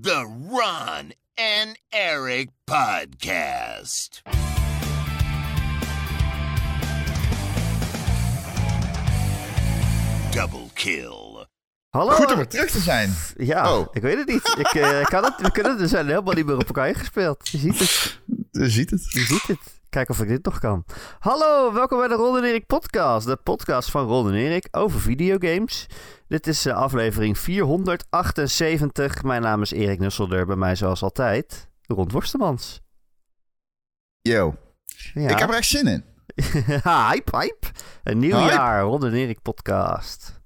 The Ron and Eric Podcast. Double kill. Hallo. Goed om weer terug te zijn. Ja, Oh. ik weet het niet. Ik, eh, ik kan het, we kunnen het, we zijn helemaal niet meer op elkaar ingespeeld. Je ziet het. Je ziet het. Je ziet het. Kijk of ik dit nog kan. Hallo, welkom bij de Ron en Erik podcast. De podcast van Ron en Erik over videogames. Dit is eh, aflevering 478. Mijn naam is Erik Nusselder. Bij mij zoals altijd, Ron Worstemans. Yo, Ja. ik heb er echt zin in. hype, hype. Een nieuw Hype. jaar, Ron Erik podcast.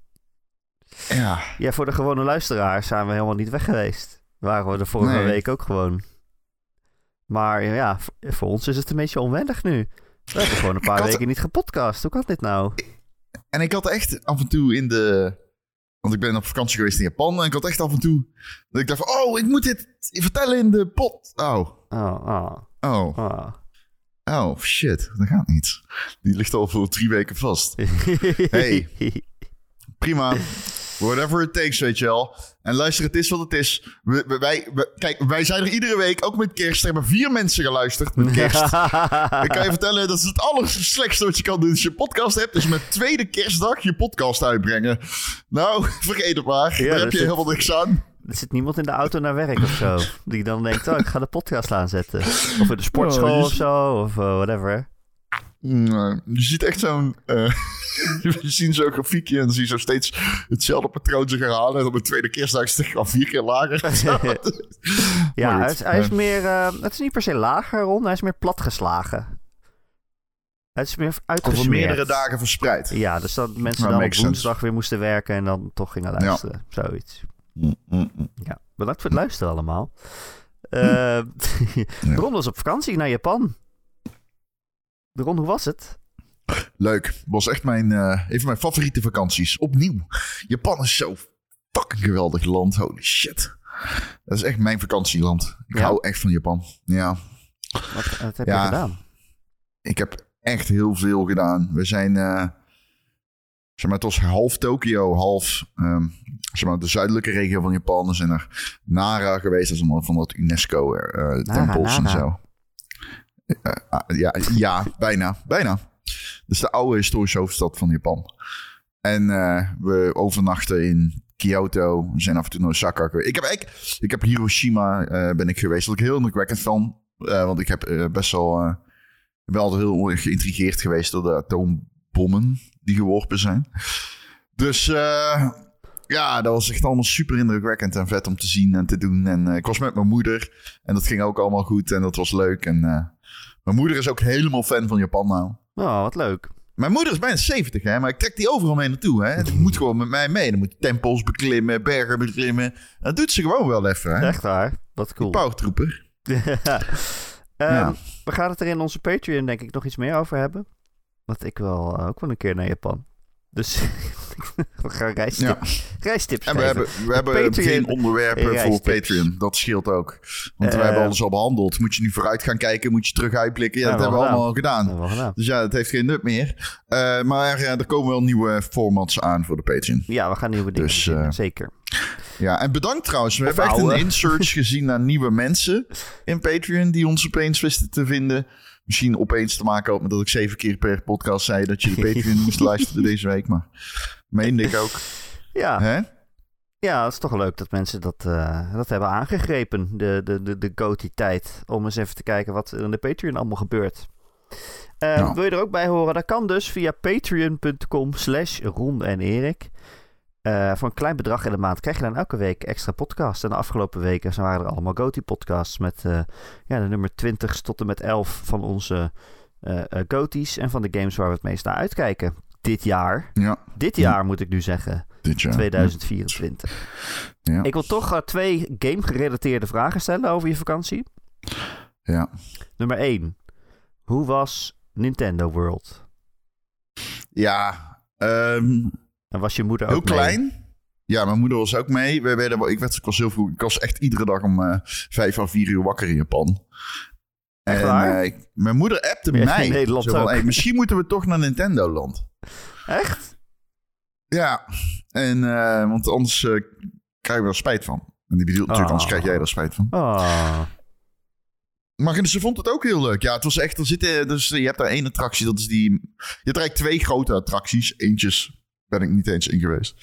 Ja, Ja, voor de gewone luisteraars zijn we helemaal niet weg geweest. Waren we de vorige Nee. week ook gewoon. Maar ja, voor ons is het een beetje onwennig nu. We hebben gewoon een paar had- weken niet gepodcast. Hoe kan dit nou? en ik had echt af en toe in de... Want ik ben op vakantie geweest in Japan. En ik had echt af en toe... Dat ik dacht van, oh, ik moet dit vertellen in de pot. Oh, Oh, oh, oh, oh. oh, shit. Dat gaat niet. Die ligt al voor drie weken vast. Hey. Prima. Whatever it takes, weet je wel. En luister, het is wat het is. We, we- wij, we- kijk, wij zijn er iedere week, ook met kerst. Er hebben vier mensen geluisterd met kerst. Ik kan je vertellen, dat is het allerslechtste wat je kan doen als je een podcast hebt. Is met tweede kerstdag je podcast uitbrengen. Nou, vergeet het maar. Ja, Daar heb je helemaal niks aan. Er zit niemand in de auto naar werk of zo. Die dan denkt, oh, ik ga de podcast aanzetten. Of in de sportschool Oh, je- of zo. Of eh, whatever. Nou, je ziet echt zo'n... eh we zien zo'n grafiekje en dan zie je zo steeds hetzelfde patroon zich herhalen. En op de tweede kerstdag is het al vier keer lager. Ja, hij is, hij is eh. meer... eh, het is niet per se lager, Ron. Hij is meer platgeslagen. Het is meer Over uitgesmeerd. meerdere dagen verspreid. Ja, dus dat mensen Nou, dan op sense. woensdag weer moesten werken en dan toch gingen luisteren. Zoiets. Mm, mm, mm. Ja, bedankt voor het luisteren allemaal. Eh Ron was op vakantie naar Japan. Ron, hoe was het? Leuk. Was echt mijn, eh, een van mijn favoriete vakanties. Opnieuw. Japan is zo fucking geweldig land. Holy shit. Dat is echt mijn vakantieland. Ik Ja? hou echt van Japan. Ja. Wat, wat heb Ja. je gedaan? Ik heb echt heel veel gedaan. We zijn, eh, zeg maar, het was half Tokio, half ehm, zeg maar, de zuidelijke regio van Japan. We zijn naar Nara geweest. Dat is allemaal van dat UNESCO-tempels en Nara. zo. Eh, ja, ja, bijna, bijna. Dus de oude historische hoofdstad van Japan. En eh, we overnachten in Kyoto. We zijn af en toe naar Osaka geweest. Ik heb, ik, ik heb Hiroshima eh, ben ik geweest. Wat ik heel indrukwekkend van. Eh, want ik heb best wel... altijd heel geïntrigeerd geweest door de atoombommen die geworpen zijn. Dus ja, dat was echt allemaal super indrukwekkend en vet om te zien en te doen. En ik was met mijn moeder en dat ging ook allemaal goed en dat was leuk. En mijn moeder is ook helemaal fan van Japan nou. Oh, wat leuk. Mijn moeder is bijna 70, hè, maar ik trek die overal mee naartoe. Hè. Die moet gewoon met mij mee. Dan moet je tempels beklimmen, bergen beklimmen. Dat doet ze gewoon wel even. Hè. Echt waar. Wat cool. Powertrooper. Ehm, Ja. We gaan het er in onze Patreon denk ik nog iets meer over hebben. Want ik wil eh, ook wel een keer naar Japan. Dus we gaan reistips, reistips En we hebben, we hebben Patreon geen onderwerpen voor. Patreon. Dat scheelt ook. Want Eh, we hebben alles al behandeld. Moet je nu vooruit gaan kijken, moet je terug uitblikken. Ja, Ja, dat hebben we allemaal al gedaan. Dat hebben we gedaan. Dus ja, dat heeft geen nut meer. Eh, maar eh, er komen wel nieuwe formats aan voor de Patreon. Ja, we gaan nieuwe dingen Dus, eh, Zeker. Ja, en bedankt trouwens. We Of hebben echt een insearch gezien naar nieuwe mensen in Patreon die ons opeens wisten te vinden. Misschien opeens te maken had met dat ik zeven keer per podcast zei dat je de Patreon moest luisteren deze week. Maar meende ik ook. Ja, Hè? ja, het is toch leuk dat mensen dat, eh, dat hebben aangegrepen. De, de, de, de GOTY-tijd. Om eens even te kijken wat er in de Patreon allemaal gebeurt. Ja. Wil je er ook bij horen? Dat kan dus via patreon.com slash Ron en Erik. Eh, voor een klein bedrag in de maand krijg je dan elke week extra podcast. En de afgelopen weken waren er allemaal GOTY-podcasts met eh, ja, de nummer 20 tot en met 11 van onze GOTY's. En van de games waar we het meest naar uitkijken. Dit jaar. Ja, Dit jaar moet ik nu zeggen. dit jaar. 2024. Ja. Ik wil toch twee game-gerelateerde vragen stellen over je vakantie. Ja. Nummer 1. Hoe was Nintendo World? Ja, ehm, En was je moeder heel ook mee? klein. Ja, mijn moeder was ook mee. We werden, ik, werd, ik was heel vroeg. Ik was echt iedere dag om eh, vijf à vier uur wakker in Japan. Echt en eh, mijn moeder appte Ja, in mij. Nederland Zo van, ook. "Hey, misschien moeten we toch naar Nintendo Land. Echt? Ja, en, eh, want anders krijgen we er spijt van. En die bedoelt natuurlijk, Ah. anders krijg jij er spijt van. Oh. Maar ze vond het ook heel leuk. Ja, het was echt, er zitten, dus je hebt daar één attractie, dat is die... Je hebt er eigenlijk twee grote attracties. Eentjes ben ik niet eens in geweest.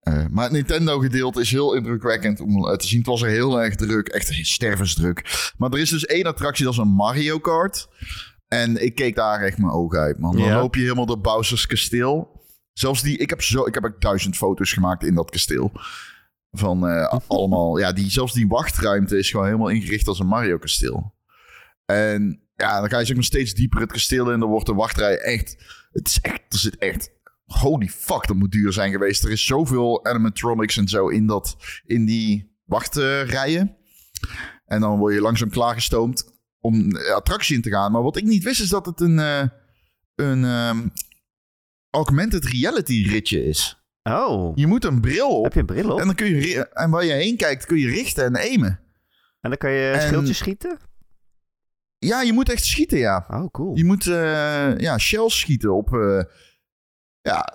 Eh, maar het Nintendo-gedeelte is heel indrukwekkend om eh, te zien. Het was er heel erg druk, echt stervensdruk. Maar er is dus één attractie, dat is een Mario Kart. En ik keek daar echt mijn ogen uit, man. Dan Ja. loop je helemaal door Bowser's kasteel. Zelfs die, ik heb zo, ik heb ook duizend foto's gemaakt in dat kasteel. Van eh, allemaal, ja, die, zelfs die wachtruimte is gewoon helemaal ingericht als een Mario kasteel. En ja, dan ga je zeg maar steeds dieper het kasteel in. Dan wordt de wachtrij echt, het is echt, er zit echt, holy fuck, dat moet duur zijn geweest. Er is zoveel animatronics en zo in, dat, in die wachtrijen. En dan word je langzaam klaargestoomd om de attractie in te gaan. Maar wat ik niet wist is dat het een, eh, een ehm, augmented reality ritje is. Oh. Je moet een bril op. Heb je een bril op? En, dan kun je, en waar je heen kijkt kun je richten en aimen. En dan kan je En- schildjes schieten? Ja, je moet echt schieten, ja. Oh, cool. Je moet eh, ja, shells schieten op eh, ja,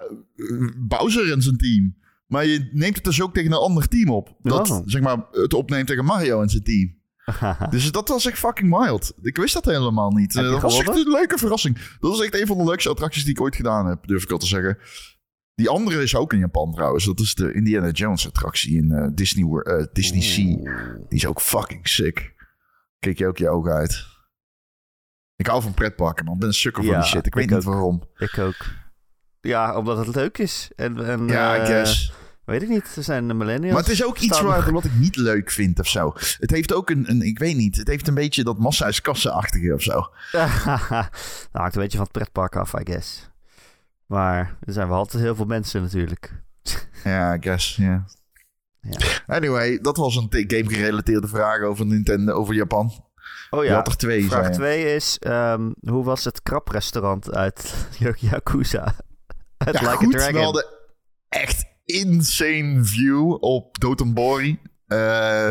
Bowser en zijn team. Maar je neemt het dus ook tegen een ander team op. Dat Oh. zeg maar, het opneemt tegen Mario en zijn team. Dus dat was echt fucking wild. Ik wist dat helemaal niet. Eh, dat was echt een leuke verrassing. Dat was echt een van de leukste attracties die ik ooit gedaan heb, durf ik al te zeggen. Die andere is ook in Japan trouwens. Dat is de Indiana Jones attractie in eh, Disney, eh, Disney Sea. Die is ook fucking sick. Kijk je ook je ogen uit. Ik hou van pretparken, man. Ik ben een sukker van die shit. Ik weet ik niet ook. waarom. Ik ook. Ja, omdat het leuk is. En, en, Ja, I eh, guess. Weet ik niet. Er zijn de millennials. Maar het is ook iets waar, wat ik niet leuk vind of zo. Het heeft ook een, een ik weet niet, het heeft een beetje dat massa is kassa-achtige of zo. nou, hangt een beetje van het pretpark af, I guess. Maar er zijn wel altijd heel veel mensen natuurlijk. Ja, I guess, ja. Ja. Anyway, dat was een game-gerelateerde vraag over Nintendo, over Japan. Oh ja, twee, vraag zei je. 2 is... ehm, hoe was het kraprestaurant uit Yakuza? Ja, Like goed, a Dragon. we hadden echt insane view op Dotonbori. Eh,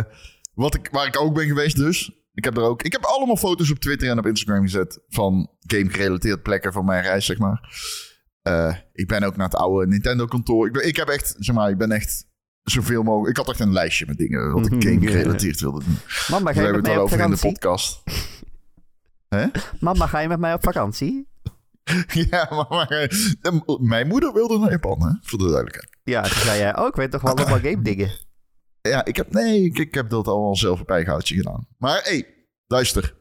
wat ik, waar ik ook ben geweest dus. Ik heb er ook... Ik heb allemaal foto's op Twitter en op Instagram gezet... van game-gerelateerde plekken van mijn reis, zeg maar. Eh, ik ben ook naar het oude Nintendo-kantoor. Ik, ben, ik heb echt, zeg maar, ik ben echt zoveel mogelijk... Ik had echt een lijstje met dingen wat ik game-gerelateerd wilde doen. Mama, We ga je hebben met het al over in de podcast. Mama, ga je met mij op vakantie? ja, maar, maar, eh, mijn moeder wilde naar Japan, hè? Voor de duidelijkheid. Ja, toen zei jij, oh, ik weet toch wel allemaal game dingen. Ja, ik heb, nee, ik, ik heb dat allemaal zelf op eigen houtje gedaan. Maar hé, hey, luister.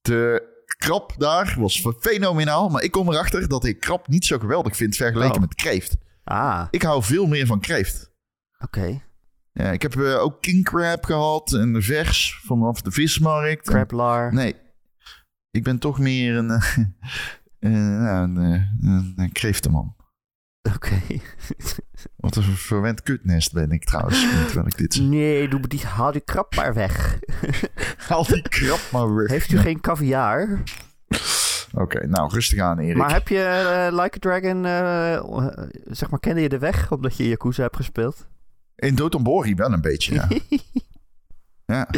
De krab daar was fenomenaal. Maar ik kom erachter dat ik krab niet zo geweldig vind vergeleken Oh. met kreeft. Ah, Ik hou veel meer van kreeft. oké. Ja, ik heb eh, ook king crab gehad en vers vanaf de vismarkt. Crablar. Nee, ik ben toch meer een, nou, een, eh, een, een kreeftenman. Oké. Wat een verwend kutnest ben ik trouwens. terwijl ik dit. Nee, doe die, haal die krab maar weg. Haal die krab maar weg. Heeft u geen caviar? Oké, nou rustig aan Erik. Maar heb je eh, Like a Dragon, eh, eh, zeg maar, kende je de weg omdat je Yakuza hebt gespeeld? In Dotonbori wel een beetje, ja. ja.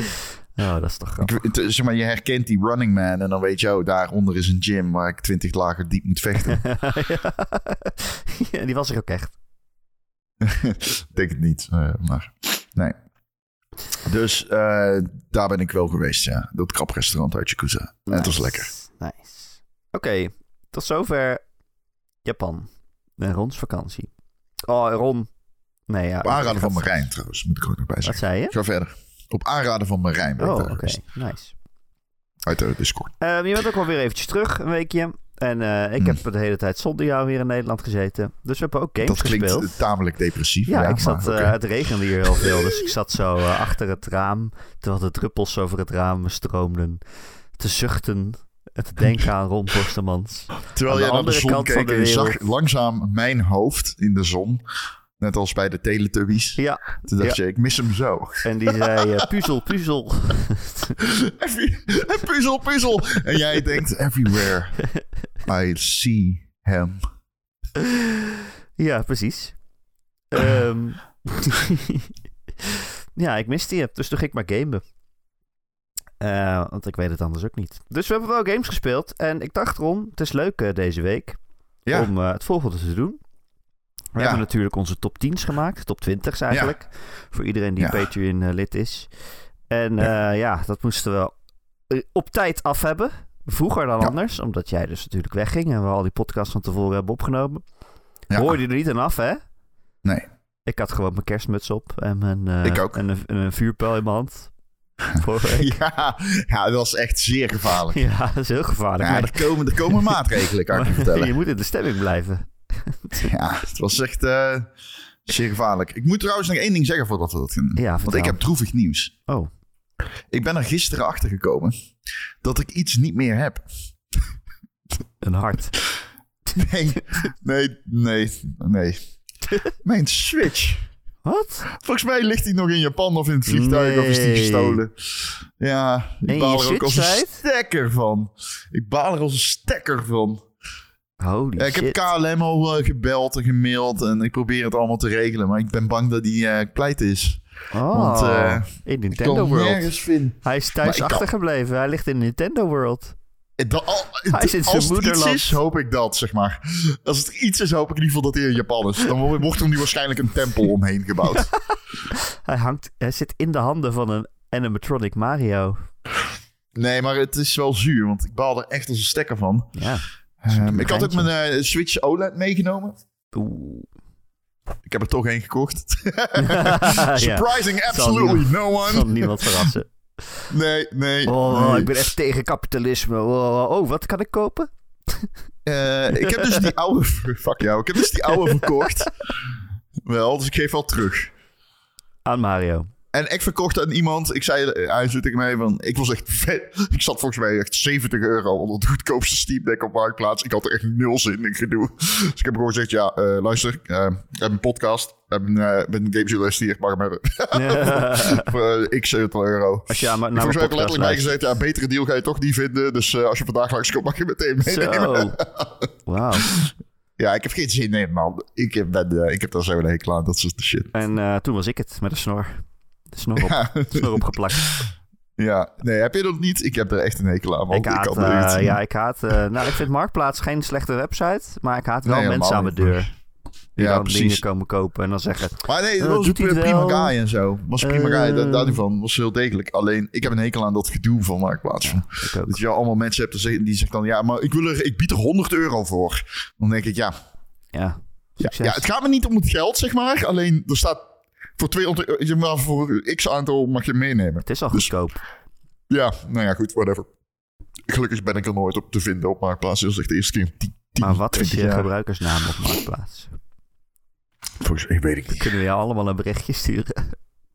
Oh, dat is toch grappig. Ik, zeg maar, je herkent die running man en dan weet je, oh, daaronder is een gym waar ik 20 lagen diep moet vechten. ja, die was er ook echt. Ik Denk het niet, eh, maar nee. Dus eh, daar ben ik wel geweest, ja. Dat kraprestaurant uit Yakuza. En het was lekker. Nice. Oké, tot zover Japan. En Rons vakantie. Oh, Ron. Nee, ja. Aanraden van Marijn trouwens, moet ik er ook nog bij Wat zeggen. zei je? Ga verder. Op aanraden van Marijn Oh, oké. geweest. Nice. Uit de Discord. Ehm, je bent ook wel weer eventjes terug, een weekje. En eh, ik Hmm. heb de hele tijd zonder jou weer in Nederland gezeten. Dus we hebben ook games Dat klinkt gespeeld. eh, tamelijk depressief. Ja, Ja, ik zat, maar, eh, het regende hier heel veel, dus ik zat zo eh, achter het raam, terwijl de druppels over het raam stroomden, te zuchten en te denken aan Ron Postemans. Terwijl aan de jij naar de andere zon keek en je zag langzaam mijn hoofd in de zon. Net als bij de Teletubbies. Ja, Toen dacht je, ik mis hem zo. en die zei, eh, puzzel, puzzel. Every- En puzzel, puzzel. En jij denkt, everywhere I see him. ja, precies. Ehm, ja, ik miste je, dus toen ging ik maar gamen. Eh, want ik weet het anders ook niet. Dus we hebben wel games gespeeld. En ik dacht, Ron, het is leuk eh, deze week Ja, om eh, het volgende te doen. We hebben natuurlijk onze top 10's gemaakt. Top 20's eigenlijk. Voor iedereen die. Patreon eh, lid is. En ja. ja, dat moesten we eh, op tijd af hebben. Vroeger dan anders. Omdat jij dus natuurlijk wegging. En we al die podcasts van tevoren hebben opgenomen. Hoorde je er niet aan af, hè? Nee. Ik had gewoon mijn kerstmuts op. En, mijn, eh, Ik ook. En een, en een vuurpijl in mijn hand. Ja, ja, dat was echt zeer gevaarlijk. Ja, dat is heel gevaarlijk. Ja, maar er komen, er komen maatregelen, kan ik je vertellen. je moet in de stemming blijven. Ja, het was echt eh, zeer gevaarlijk. Ik moet trouwens nog één ding zeggen voordat we dat gaan doen. Ja, Want ik heb droevig nieuws. Oh, Ik ben er gisteren achter gekomen dat ik iets niet meer heb. een hart. Nee, nee, nee, nee. Mijn Switch. Wat? Volgens mij ligt hij nog in Japan of in het vliegtuig of is die gestolen. Ja, ik En baal er ook als een stekker van. Ik baal er als een stekker van. Holy Ja, ik heb. KLM al eh, gebeld en gemaild en ik probeer het allemaal te regelen. Maar ik ben bang dat die eh pleit is. Oh, Want, eh, in Ik Nintendo kan World. nergens vinden. Hij is thuis ik kan- achtergebleven. Hij ligt in Nintendo World. Hij is in zijn als het iets moederland. is, hoop ik dat, zeg maar. Als het iets is, hoop ik in ieder geval dat hij in Japan is. Dan wo- wordt er nu waarschijnlijk een tempel omheen gebouwd. Hij, hangt, hij zit in de handen van een animatronic Mario. Nee, maar het is wel zuur, want ik baal er echt als een stekker van. Ja. Ehm, ik had ook mijn eh, Switch OLED meegenomen. Oeh. Ik heb er toch één gekocht. Surprising absolutely niemand- no one. zal niemand verrassen. Nee, nee. Oh, nee. ik ben echt tegen kapitalisme. Oh, oh, wat kan ik kopen? Eh, ik heb dus die oude... Fuck jou. Ik heb dus die oude verkocht. Wel, dus ik geef wel terug. Aan Mario. En ik verkocht aan iemand. Ik zei, hij zei tegen mij van... Ik was echt vet. Ik zat volgens mij echt 70 euro onder het goedkoopste Steam Deck op Marktplaats. Ik had er echt nul zin in gedoe. Dus ik heb gewoon gezegd, ja, eh, luister. eh, we hebben een podcast. Hebben eh, met een gamejournalist hier. Ik mag hem hebben. Voor eh, x euro. Als je aan, naar Volgens mij mijn heb ik letterlijk bij gezegd, ja, betere deal ga je toch niet vinden. Dus eh, als je vandaag langskomt, mag je meteen meenemen. Wauw. Ja, ik heb geen zin in, man. Ik, ben, eh, ik heb daar zo een hekel aan, dat soort shit. En eh, toen was ik het met een snor. De snor, op, Ja, snor opgeplakt. ja, nee, heb je dat niet? Ik heb er echt een hekel aan, ik haat, kan er niet eh, ja, ik haat... eh, nou, ik vind Marktplaats geen slechte website. Maar ik haat wel Nee, mensen aan mijn deur. Die Ja, dan precies. dingen komen kopen en dan zeggen... Maar nee, dat Eh, was doet hij een prima wel? guy en zo. Was een prima guy, daar, daar niet van. Was heel degelijk. Alleen, ik heb een hekel aan dat gedoe van Marktplaats. Ik. Dat je allemaal mensen hebt die zeggen- dan... Ja, maar ik, wil er, ik bied er 100 euro voor. Dan denk ik, ja, Ja, ja, het gaat me niet om het geld, zeg maar. Alleen, er staat... Voor 200 euro, zeg maar, voor x aantal mag je meenemen. Het is al Dus- goedkoop. Ja, nou ja, goed, whatever. Gelukkig ben ik er nooit op te vinden op Marktplaats. Dat is echt de eerste keer in 10, 10 Maar wat is 20 je jaar. gebruikersnaam op Marktplaats? Volgens mij weet ik niet. Kunnen we jou allemaal een berichtje sturen?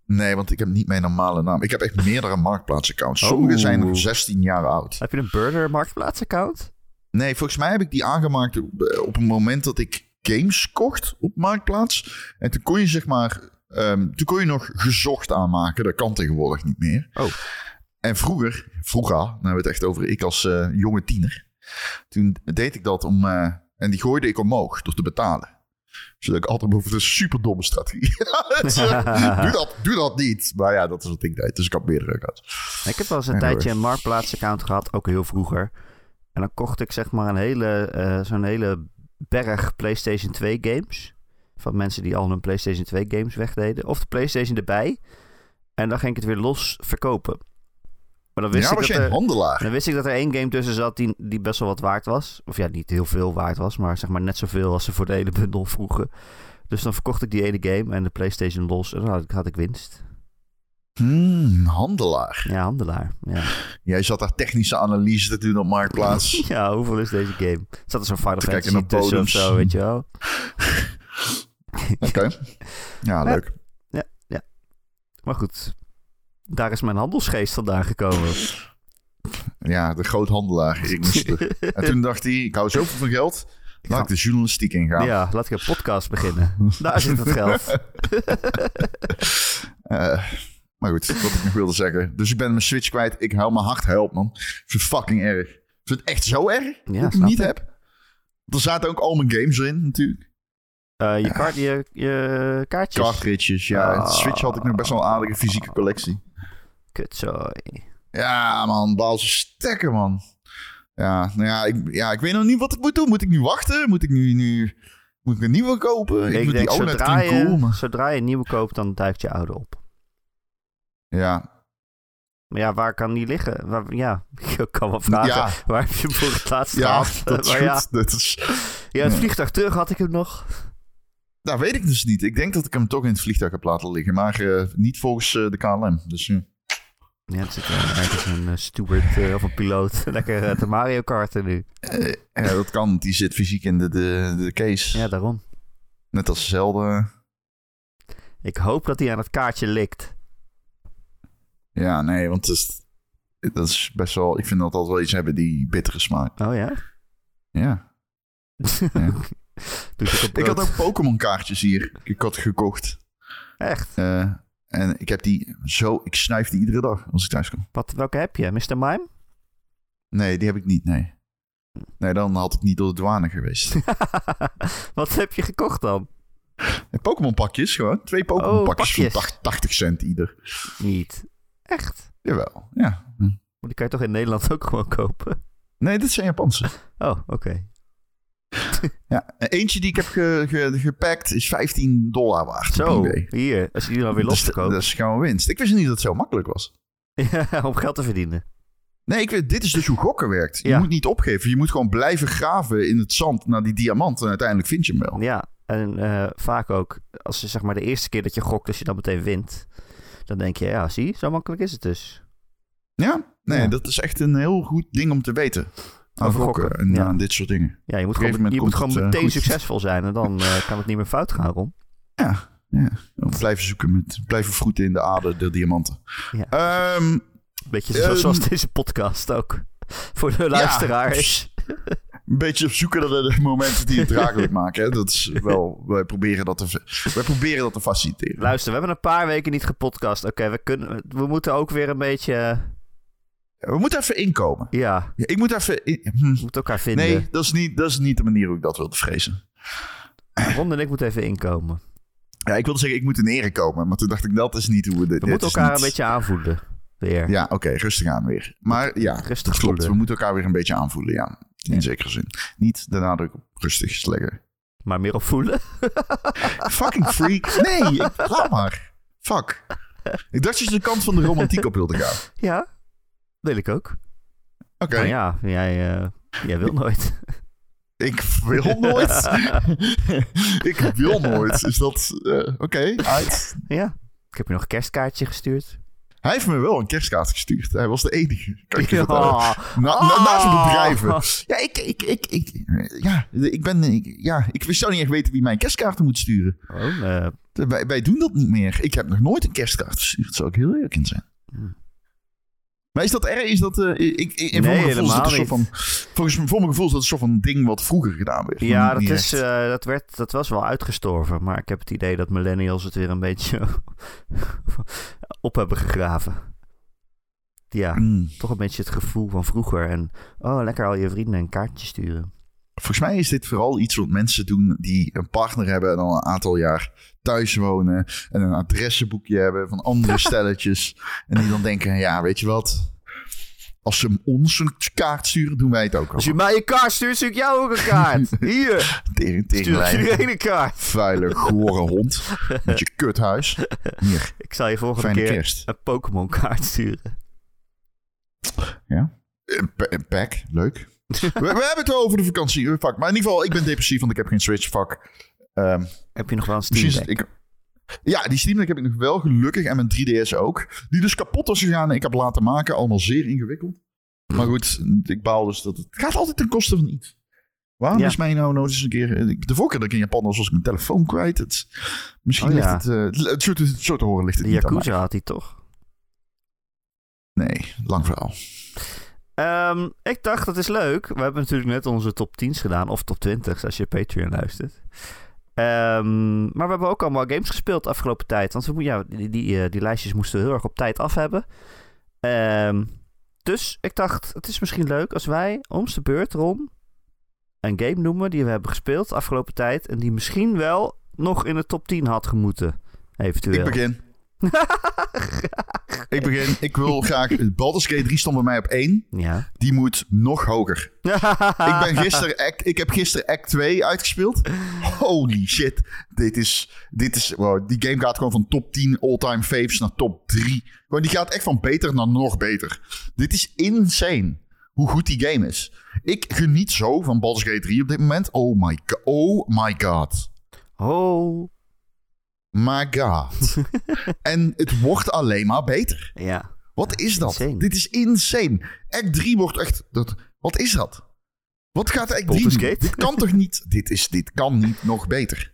Nee, want ik heb niet mijn normale naam. Ik heb echt meerdere Marktplaats-accounts. Sommige Oh. zijn nog 16 jaar oud. Heb je een Burger Marktplaats account? Nee, volgens mij heb ik die aangemaakt op, eh, op een moment dat ik games kocht op Marktplaats. En toen kon je zeg maar... ehm, toen kon je nog gezocht aanmaken. Dat kan tegenwoordig niet meer. Oh. En vroeger, vroeger, dan hebben we het echt over ik als eh, jonge tiener. Toen deed ik dat om... eh, en die gooide ik omhoog door te betalen. Zodat ik altijd boven de super domme strategie. Eh, doe, dat, doe dat niet. Maar ja, dat is wat ik deed. Dus ik had meerdere accounts. Ik heb wel eens een tijdje een Marktplaats account gehad, ook heel vroeger. En dan kocht ik zeg maar een hele, zo'n hele berg PlayStation 2 games. Van mensen die al hun PlayStation 2 games wegdeden. Of de PlayStation erbij. En dan ging ik het weer los verkopen. Maar dan wist, ja, ik was dat een er, handelaar? dan wist ik dat er één game tussen zat die, die best wel wat waard was. Of ja, niet heel veel waard was, maar zeg maar net zoveel als ze voor de hele bundel vroegen. Dus dan verkocht ik die ene game en de PlayStation los en dan had ik, had ik winst. Hmm, handelaar. Ja, handelaar. Ja. Jij zat daar technische analyse te doen op Marktplaats. Ja, hoeveel is deze game? Zat er zo'n Final Fantasy tussen of zo, weet je wel? Oké. Ja, leuk. Maar goed, daar is mijn handelsgeest vandaan gekomen. Ja, de groothandelaar. Ik moest er. En toen dacht hij, ik hou zoveel van geld. Laat ik de journalistiek ingaan. Ja, laat ik een podcast beginnen. Daar zit het geld. Eh, maar goed, wat ik nog wilde zeggen. Dus ik ben mijn Switch kwijt. Ik huil mijn hart helpt, man. Ik vind het fucking erg. Ik vind het echt zo erg dat ik hem snap niet ik. heb. Er zaten ook al mijn games erin, natuurlijk. Eh, je, kaart, je, je kaartjes. Cartridges, ja. Ah. Switch had ik nog best wel een aardige fysieke collectie. Kutzooi. Ja, man. Baal ze stekken, man. Ja, nou ja ik, ja, ik weet nog niet wat ik moet doen. Moet ik nu wachten? Moet ik nu... nu... Moet ik een nieuwe kopen? Ik, Ik, denk, die OLED zodra je, cool, maar... zodra je een nieuwe koopt, dan duikt je oude op. Ja, Maar ja, waar kan die liggen? Waar, ja, ik kan wel vragen. ja, Waar heb je voor het laatst ja gehad? dat is Maar ja. Dat is... ja, het vliegtuig terug had ik hem nog. Nou, weet ik dus niet. Ik denk dat ik hem toch in het vliegtuig heb laten liggen. Maar eh, niet volgens eh, de KLM. Dus eh, Ja, het zit ergens een steward of een piloot lekker te Mario karten nu. ja, dat kan. Die zit fysiek in de, de, de case. Ja, daarom. Net als Zelda. Ik hoop dat hij aan het kaartje likt. Ja, nee, want het is, dat is best wel... Ik vind dat altijd wel iets hebben die bittere smaak. Oh ja? Ja. Ja. Op Ik had ook Pokémon kaartjes hier. Ik had gekocht. Echt? Eh, en ik heb die zo... Ik snuif die iedere dag als ik thuis kom. Wat, welke heb je? Mr. Mime? Nee, die heb ik niet, nee. Nee, dan had ik niet door de douane geweest. Wat heb je gekocht dan? En Pokémon pakjes gewoon. Twee Pokémon Oh, pakjes pakjes. 80, 80 cent ieder. Niet. Echt? Jawel, ja. Hm. Maar die kan je toch in Nederland ook gewoon kopen? Nee, dit zijn Japanse. Oh, oké. Ja, eentje die ik heb ge, ge- gepakt is 15 dollar waard. Zo, hier. Als je die dan weer los Dus dat is gewoon winst. Ik wist niet dat het zo makkelijk was. Ja, om geld te verdienen. Nee, ik weet, dit is dus hoe gokken werkt. Je Ja. moet niet opgeven. Je moet gewoon blijven graven in het zand naar die diamant. En uiteindelijk vind je hem wel. Ja, en eh, vaak ook, als je zeg maar de eerste keer dat je gokt, als je dan meteen wint, dan denk je, ja, zie, zo makkelijk is het dus. Ja? Nee, Ja. dat is echt een heel goed ding om te weten. Aan Over gokken, gokken, en ja. aan dit soort dingen. Ja, je moet gewoon, je moet gewoon het, eh, meteen goed. succesvol zijn en dan eh, kan het niet meer fout gaan, Ron. Ja, ja. Blijven zoeken met, blijven vroeten in de aarde, de diamanten. Ja. Ehm, Beetje zo- Ehm, zoals deze podcast ook. Voor de luisteraar is. een beetje op zoeken naar de momenten die het draaglijk maken. Hè? Dat is wel, wij proberen dat te, wij proberen dat te faciliteren. Luister, we hebben een paar weken niet gepodcast. Oké, we, kunnen, we moeten ook weer een beetje, We moeten even inkomen. ja, ik moet even... in- hm. we moeten elkaar vinden. Nee, dat is, niet, dat is niet de manier hoe ik dat wilde vrezen. Ron en ik moeten even inkomen. Ja, ik wilde zeggen, ik moet in ere komen. Maar toen dacht ik, dat is niet hoe we dit... We moeten elkaar niet- een beetje aanvoelen. Weer. Ja, oké, rustig aan weer. Maar ja, Rustig dat klopt. voelen. We moeten elkaar weer een beetje aanvoelen, ja. In Ja. zekere zin. Niet de nadruk op rustig leggen. Maar meer op voelen. Fucking freak. Nee, laat maar. Fuck. Ik dacht dat je de kant van de romantiek op wilde gaan. ja, wil ik ook. Oké, Maar ja, jij, eh, jij wil nooit. ik wil nooit. ik wil nooit. Is dat... eh, Oké, uit. ja, ik heb je nog een kerstkaartje gestuurd. Hij heeft me wel een kerstkaart gestuurd. Hij was de enige. Kan ik je Ja. vertellen. Na, na, naast de bedrijven. Ja, ik, ik, ik, ik, ja, ik ben... Ik, ja, ik zou niet echt weten wie mijn kerstkaarten moet sturen. Oh, eh, Wij, wij doen dat niet meer. Ik heb nog nooit een kerstkaart verstuurd. Zou ik heel eerlijk in zijn. Hmm. Maar is dat erg? Is dat... eh, ik, ik, in Nee, voor mijn gevoel is dat een helemaal soort van... Volgens voor mijn gevoel is dat een soort van ding wat vroeger gedaan werd. ja, dat, niet is, eh, dat, werd, dat was wel uitgestorven. Maar ik heb het idee dat millennials het weer een beetje op hebben gegraven. Ja, Hmm. toch een beetje het gevoel van vroeger. En oh, lekker al je vrienden een kaartje sturen. Volgens mij is dit vooral iets wat mensen doen die een partner hebben en al een aantal jaar thuis wonen. En een adressenboekje hebben van andere stelletjes. En die dan denken, ja, weet je wat? Als ze ons een kaart sturen, doen wij het ook Als al. je mij een kaart stuurt, stuur ik jou ook een kaart. Hier, Tering, stuur iedereen een kaart. Vuile, gore hond. Met je kuthuis. Hier, Ik zal je volgende fijne keer kerst. een Pokémon kaart sturen. Ja. Pa- Een pack, leuk. We, we hebben het over de vakantie. eh, Fuck. Maar in ieder geval, ik ben depressief, want ik heb geen Switch. Fuck. Ehm, Heb je nog wel een Steam ik, ja, die Steam Deck heb ik nog wel gelukkig. En mijn 3DS ook. Die dus kapot was gegaan en ik heb laten maken. Allemaal zeer ingewikkeld. Maar goed, ik baal dus dat het gaat altijd ten koste van iets. Waarom Ja. is mij nou nooit eens een keer... De vorige dat ik in Japan was, was ik mijn telefoon kwijt. Het, misschien Oh, ligt het... eh, het, zo te, zo te horen ligt het De niet. Yakuza had hij toch? Nee, lang verhaal. Ehm, ik dacht, dat is leuk. We hebben natuurlijk net onze top 10's gedaan. Of top 20's als je Patreon luistert. Ehm, maar we hebben ook allemaal games gespeeld de afgelopen tijd. Want we, die, die, eh, die lijstjes moesten we heel erg op tijd af hebben. Ehm, dus ik dacht, het is misschien leuk als wij ons de beurt, Ron, een game noemen die we hebben gespeeld de afgelopen tijd. En die misschien wel nog in de top 10 had gemoeten. Eventueel. Ik begin. Ik begin, ik wil graag... Baldur's Gate 3 stond bij mij op 1. Ja. Die moet nog hoger. ik, ben gisteren act, ik heb gisteren Act 2 uitgespeeld. Holy shit. Dit is... Dit is wow, die game gaat gewoon van top 10 all-time faves naar top 3. Gewoon, die gaat echt van beter naar nog beter. Dit is insane. Hoe goed die game is. Ik geniet zo van Baldur's Gate 3 op dit moment. Oh my, go- oh my god. Oh. My god. en het wordt alleen maar beter. Ja. Wat is dat? Insane. Dit is insane. Act 3 wordt echt... Dat, wat is dat? Wat gaat Act 3 Baldur's doen? Gate? Dit kan toch niet... Dit, is, dit kan niet nog beter.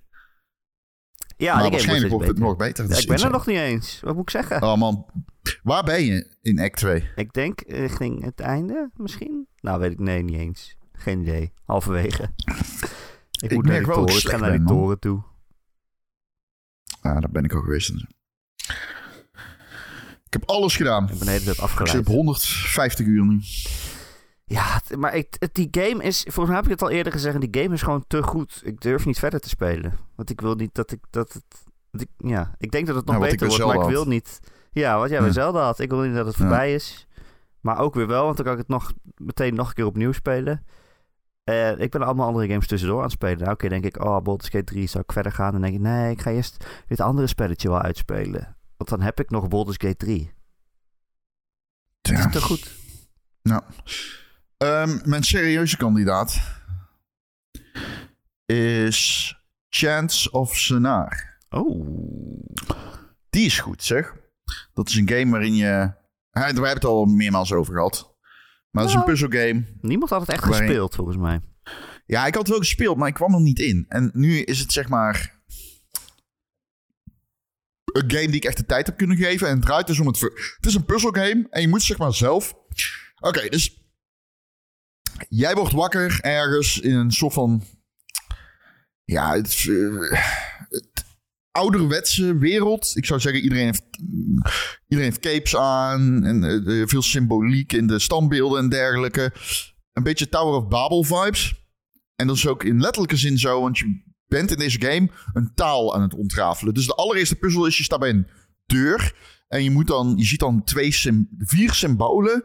Ja, maar waarschijnlijk wordt het beter. nog beter. Ja, ik ben er nog niet eens. Wat moet ik zeggen? Oh man. Waar ben je in Act 2? Ik denk richting het einde misschien? Nou, weet ik. Nee, niet eens. Geen idee. Halverwege. Ik, Ik moet naar die dat toren. ik ga naar die toren toe. Ah, daar ben ik al geweest. Ik heb alles gedaan. Ik ben de hele tijd Ik afgeleid. zit op 150 uur nu. Ja, het- maar ik, het- die game is... Volgens mij heb ik het al eerder gezegd. Die game is gewoon te goed. Ik durf niet verder te spelen. Want ik wil niet dat ik... Dat het, dat ik ja, ik denk dat het nog Ja, ik beter bij wordt. Maar ik wil niet... Ja, wat jij bij Ja. Zelda had. Ik wil niet dat het Ja. voorbij is. Maar ook weer wel. Want dan kan ik het nog meteen nog een keer opnieuw spelen. Eh, ik ben allemaal andere games tussendoor aan het spelen. Nou, oké, denk ik, oh, Baldur's Gate 3 zou ik verder gaan. Dan denk ik, nee, ik ga eerst dit andere spelletje wel uitspelen. Want dan heb ik nog Baldur's Gate 3. Het Ja. is te goed. Nou, ehm, mijn serieuze kandidaat is Chance of Senar. Oh. Die is goed, zeg. Dat is een game waarin je... Daar hebben we het al meermaals over gehad. Maar dat is een Nou. puzzelgame. Niemand had het echt Waarin- gespeeld, volgens mij. Ja, ik had het wel gespeeld, maar ik kwam er niet in. En nu is het zeg maar... Een game die ik echt de tijd heb kunnen geven. En het draait dus om het... ver- Het is een puzzelgame en je moet zeg maar zelf... Oké, dus... Jij wordt wakker ergens in een soort van... Ja, het, het ouderwetse wereld. Ik zou zeggen, iedereen heeft, iedereen heeft capes aan. En eh, veel symboliek in de standbeelden en dergelijke. Een beetje Tower of Babel vibes. En dat is ook in letterlijke zin zo, want je bent in deze game een taal aan het ontrafelen. Dus de allereerste puzzel is, je staat bij een deur. En je, moet dan, je ziet dan twee vier symbolen.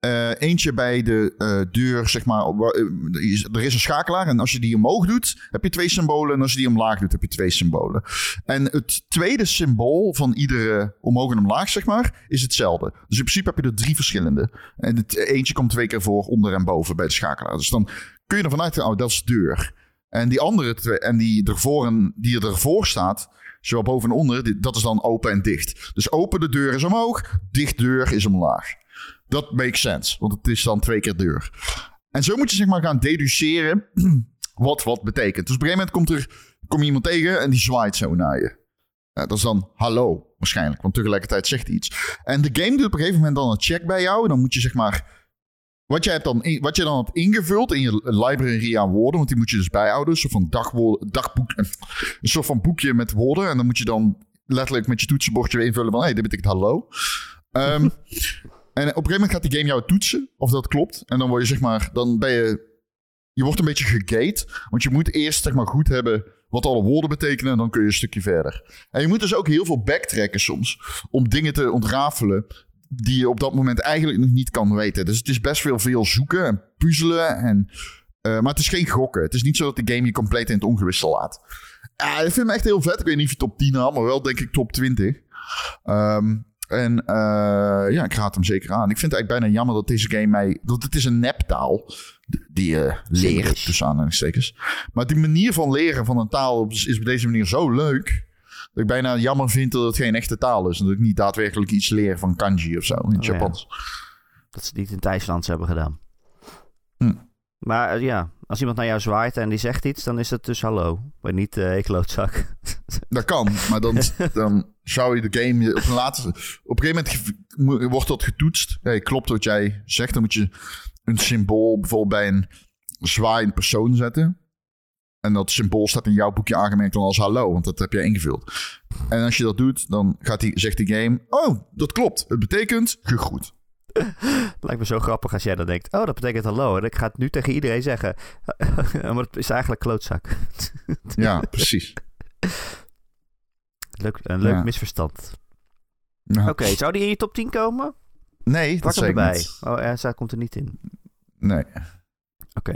Eh, eentje bij de eh, deur, zeg maar. eh, er is een schakelaar. En als je die omhoog doet, heb je twee symbolen. En als je die omlaag doet, heb je twee symbolen. En het tweede symbool van iedere omhoog en omlaag, zeg maar, is hetzelfde. Dus in principe heb je er drie verschillende. En het eentje komt twee keer voor onder en boven bij de schakelaar. Dus dan kun je ervan uitgaan, oh, dat is de deur. En die andere twee, en die ervoor, en, die ervoor staat, zowel boven en onder, dat is dan open en dicht. Dus open de deur is omhoog, dicht deur is omlaag. Dat makes sense, want het is dan twee keer deur. En zo moet je zeg maar gaan deduceren wat wat betekent. Dus op een gegeven moment komt er, kom je iemand tegen en die zwaait zo naar je. Dat is dan hallo, waarschijnlijk, want tegelijkertijd zegt hij iets. En de game doet op een gegeven moment dan een check bij jou. Dan moet je zeg maar wat, jij hebt dan, wat je dan hebt ingevuld in je library aan woorden, want die moet je dus bijhouden. Een soort van dagboek, een soort van boekje met woorden. En dan moet je dan letterlijk met je toetsenbordje invullen van, hé, hey, dit betekent hallo. Ehm, en op een gegeven moment gaat die game jou toetsen of dat klopt. En dan word je zeg maar, dan ben je, je wordt een beetje gegate. Want je moet eerst zeg maar goed hebben wat alle woorden betekenen en dan kun je een stukje verder. En je moet dus ook heel veel backtracken soms om dingen te ontrafelen die je op dat moment eigenlijk nog niet kan weten. Dus het is best veel veel zoeken en puzzelen. En, eh, maar het is geen gokken. Het is niet zo dat de game je compleet in het ongewisse laat. Ja, ik vind hem echt heel vet. Ik weet niet of je top 10 haalt, maar wel denk ik top 20. Ehm, en eh, ja, ik raad hem zeker aan. Ik vind het eigenlijk bijna jammer dat deze game mij... Dat het is een neptaal die je leert, Simlish. tussen aanhalingstekens. Maar die manier van leren van een taal is op deze manier zo leuk... dat ik bijna jammer vind dat het geen echte taal is. En dat ik niet daadwerkelijk iets leer van kanji of zo in het Oh, ja. Japans. Dat ze het niet in het IJslands hebben gedaan. Hm. Maar eh, ja, als iemand naar jou zwaait en die zegt iets, dan is het dus hallo. Maar niet eh ik klootzak. Dat kan, maar dan, dan zou je de game op een later... Op een gegeven moment wordt dat getoetst. Hey, klopt wat jij zegt. Dan moet je een symbool bijvoorbeeld bij een zwaaiend persoon zetten. En dat symbool staat in jouw boekje aangemerkt dan als hallo, want dat heb jij ingevuld. En als je dat doet, dan gaat die, zegt die game... Oh, dat klopt. Het betekent gegroet. Lijkt me zo grappig als jij dan denkt, oh dat betekent hallo. En ik ga het nu tegen iedereen zeggen. maar het is eigenlijk klootzak. Ja, precies. Leuk, een leuk Ja. misverstand. Ja. Oké, zou die in je top 10 komen? Nee, dat Pak zei ik erbij. niet. Oh, ja, zij komt er niet in. Nee. Oké.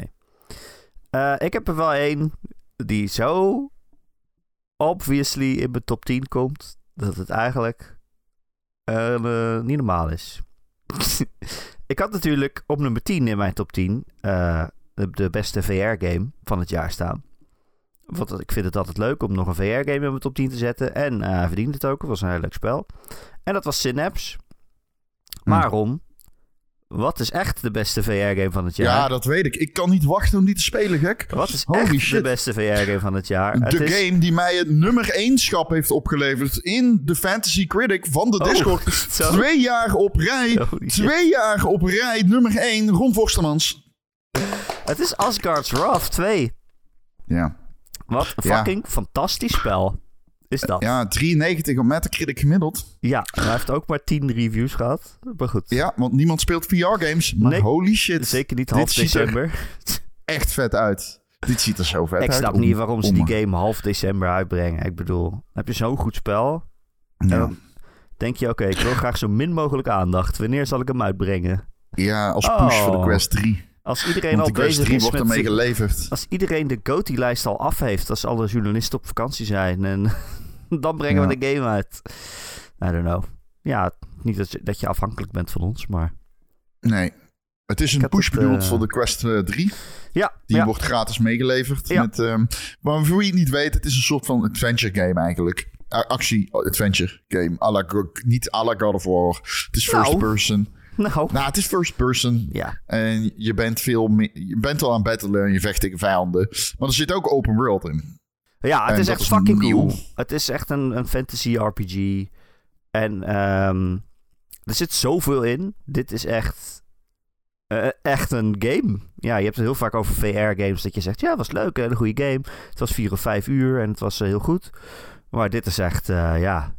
Eh, ik heb er wel één die zo obviously in mijn top 10 komt dat het eigenlijk eh, niet normaal is. ik had natuurlijk op nummer 10 in mijn top 10 eh, de, de beste VR-game van het jaar staan. Want ik vind het altijd leuk om nog een VR-game in mijn top 10 te zetten. En hij verdient het ook. Het was een heel leuk spel. En dat was Synapse. Hm. Maar Ron, wat is echt de beste VR-game van het Ja. jaar? dat weet ik. Ik kan niet wachten om die te spelen, gek. Wat is Holy echt de beste VR-game van het jaar? De het is... game die mij het nummer 1 schap heeft opgeleverd in de Fantasy Critic van de Oh, Discord. zo? Twee jaar op rij. Holy shit. Twee jaar op rij. Nummer 1, Ron Forstemans. Het is Asgard's Wrath 2. Ja. Wat een Ja. fucking fantastisch spel is dat. Ja, ja, 93 op Metacritic gemiddeld. hij heeft ook maar 10 reviews gehad. Maar goed, Ja, want niemand speelt VR-games. Maar Nee. holy shit. zeker niet Dit half ziet er december. echt vet uit. Dit ziet er zo vet Ik uit. snap Om- niet waarom ze die game half december uitbrengen. Ik bedoel, heb je zo'n goed spel. Ja. denk je, oké, ik wil graag zo min mogelijk aandacht. Wanneer zal ik hem uitbrengen? ja, als push voor de Oh. Quest 3. Als iedereen Want al de Quest bezig 3 is wordt ermee geleverd. Als iedereen de GOTY-lijst al af heeft, als alle journalisten op vakantie zijn, en dan brengen we de game uit. I don't know. Ja, niet dat je, dat je afhankelijk bent van ons, maar... Nee. Het is een push het, bedoeld eh, voor de Quest eh, 3. Ja, Die ja. wordt gratis meegeleverd. Ja. Met, ehm, maar voor wie het niet weet, het is een soort van adventure game eigenlijk. Actie-adventure game. la niet à la God of War. Het is first Nou. person. Nou, Nou, het is first person. ja. En je bent, veel meer, je bent al aan battlen en je vecht tegen vijanden. Maar er zit ook open world in. Ja, het En is echt is fucking nieuw. cool. Het is echt een, een fantasy RPG. En ehm, er zit zoveel in. Dit is echt, eh, echt een game. Ja, je hebt het heel vaak over VR-games dat je zegt... Ja, het was leuk, hè, een goede game. Het was vier of vijf uur en het was eh, heel goed. Maar dit is echt, eh, ja...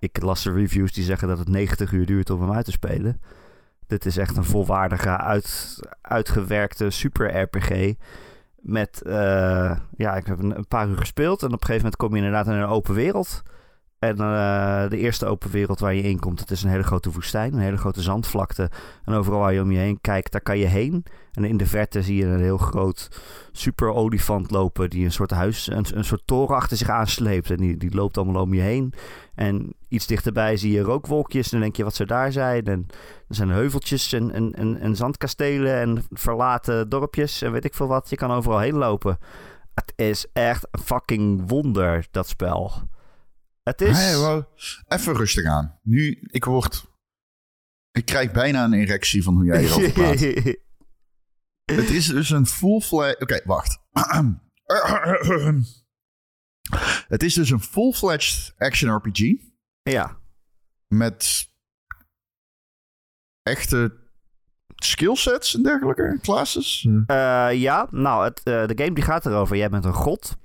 Ik las de reviews die zeggen dat het 90 uur duurt om hem uit te spelen. Dit is echt een volwaardige, uit, uitgewerkte super-RPG... Met, eh, ja, ik heb een, paar uur gespeeld. En op een gegeven moment kom je inderdaad in een open wereld. En eh, de eerste open wereld waar je in komt, het is een hele grote woestijn. Een hele grote zandvlakte. En overal waar je om je heen kijkt, daar kan je heen. En in de verte zie je een heel groot super olifant lopen. Die een soort huis, een, een soort toren achter zich aansleept. En die, die loopt allemaal om je heen. En iets dichterbij zie je rookwolkjes. En dan denk je wat zou daar zijn. En er zijn heuveltjes en, en, en, en zandkastelen en verlaten dorpjes en weet ik veel wat. Je kan overal heen lopen. Het is echt een fucking wonder, dat spel. Het is... Hey, wow. Even rustig aan. Nu, ik word... Ik krijg bijna een erectie van hoe jij hierover praat. Het is dus een full-fledged... Oké, wacht. Het is dus een full-fledged action RPG ja, met echte skillsets en dergelijke, classes. Eh, ja, nou, het, eh, de game die gaat erover. Jij bent een god.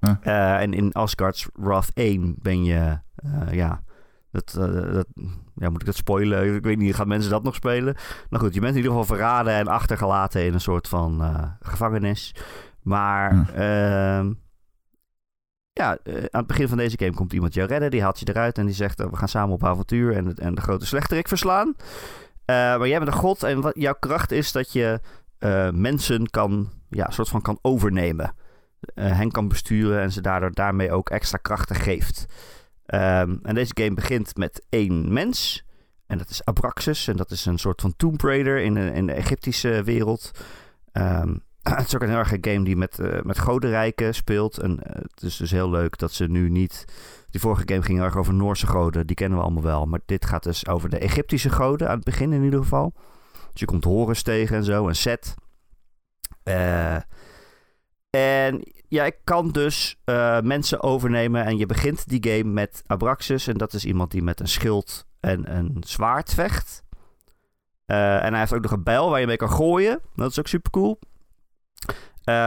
Huh. Eh, en in Asgard's Wrath 1 ben je, eh, ja, dat, eh, dat, ja, moet ik dat spoilen? Ik weet niet, gaan mensen dat nog spelen? Nou goed, je bent in ieder geval verraden en achtergelaten in een soort van eh, gevangenis. Maar, Hm. Ja, eh, aan het begin van deze game komt iemand jou redden. Die haalt je eruit en die zegt, eh, we gaan samen op avontuur en, en de grote slechterik verslaan. Eh, maar jij bent een god en jouw kracht is dat je eh, mensen kan, ja, soort van kan overnemen. Hen kan besturen en ze daardoor daarmee ook extra krachten geeft. Ehm, en deze game begint met één mens. En dat is Abraxas. En dat is een soort van Tomb Raider in in de Egyptische wereld. Ehm, het is ook een heel erg een game die met, eh met godenrijken speelt. En eh, het is dus heel leuk dat ze nu niet... Die vorige game ging heel erg over Noorse goden. Die kennen we allemaal wel. Maar dit gaat dus over de Egyptische goden. Aan het begin in ieder geval. Dus je komt Horus tegen en zo. En Set. Eh... En ja, kan dus mensen overnemen. En je begint die game met Abraxas. En dat is iemand die met een schild en een zwaard vecht. En hij heeft ook nog een bijl waar je mee kan gooien. Dat is ook super cool.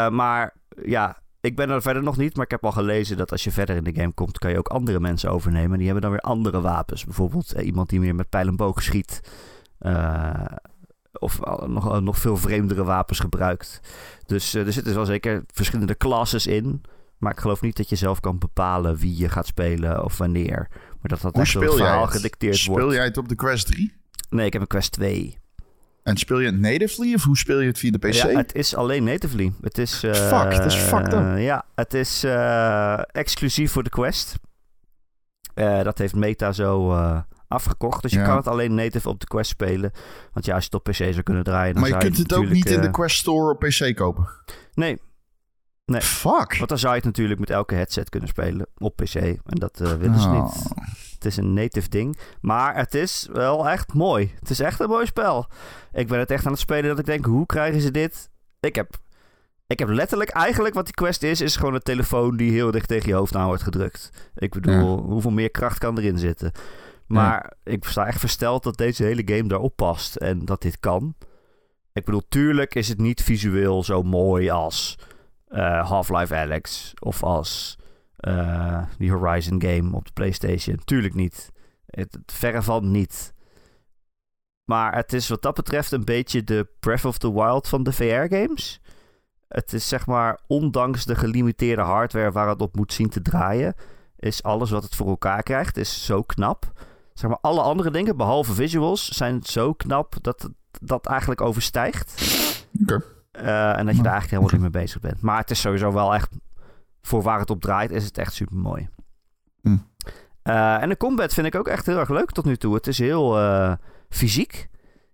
Maar ja, ik ben er verder nog niet. Maar ik heb al gelezen dat als je verder in de game komt, kan je ook andere mensen overnemen. En die hebben dan weer andere wapens. Bijvoorbeeld eh, iemand die meer met pijl en boog schiet. Eh, of nog, eh, nog veel vreemdere wapens gebruikt. Dus eh, er zitten wel zeker verschillende classes in. Maar ik geloof niet dat je zelf kan bepalen wie je gaat spelen of wanneer. Maar dat dat Hoe echt het speel verhaal gedicteerd Speel wordt. jij het op de Quest 3? Nee, ik heb een Quest 2. En speel je het natively of hoe speel je het via de PC? Ja, het is alleen natively. Het is... eh, Fuck, dat is fucked up. Ja, het is eh, exclusief voor de Quest. Eh, dat heeft Meta zo eh, afgekocht. Dus je Ja. kan het alleen native op de Quest spelen. Want ja, als je het op PC zou kunnen draaien... Dan maar je kunt het ook niet in de eh, Quest Store op PC kopen. Nee, Nee. Fuck. want dan zou je het natuurlijk met elke headset kunnen spelen op PC. En dat eh, willen ze Oh. niet. Het is een native ding. Maar het is wel echt mooi. Het is echt een mooi spel. Ik ben het echt aan het spelen dat ik denk, hoe krijgen ze dit? Ik heb, ik heb letterlijk eigenlijk wat die quest is, is gewoon een telefoon die heel dicht tegen je hoofd aan wordt gedrukt. Ik bedoel, hoeveel meer kracht kan erin zitten? Maar ik sta echt versteld dat deze hele game daarop past en dat dit kan. Ik bedoel, tuurlijk is het niet visueel zo mooi als eh, Half-Life Alyx of als eh, die Horizon game op de PlayStation. Tuurlijk niet. Het, het verre van niet. Maar het is wat dat betreft een beetje de Breath of the Wild van de VR-games. Het is zeg maar, ondanks de gelimiteerde hardware waar het op moet zien te draaien, is alles wat het voor elkaar krijgt, is zo knap. Zeg maar, alle andere dingen, behalve visuals, zijn zo knap dat het dat eigenlijk overstijgt. Oké. Eh, en dat je daar eigenlijk helemaal niet mee bezig bent. Maar het is sowieso wel echt, voor waar het op draait, is het echt super mooi. Hm. en de combat vind ik ook echt heel erg leuk tot nu toe. Het is heel eh, fysiek.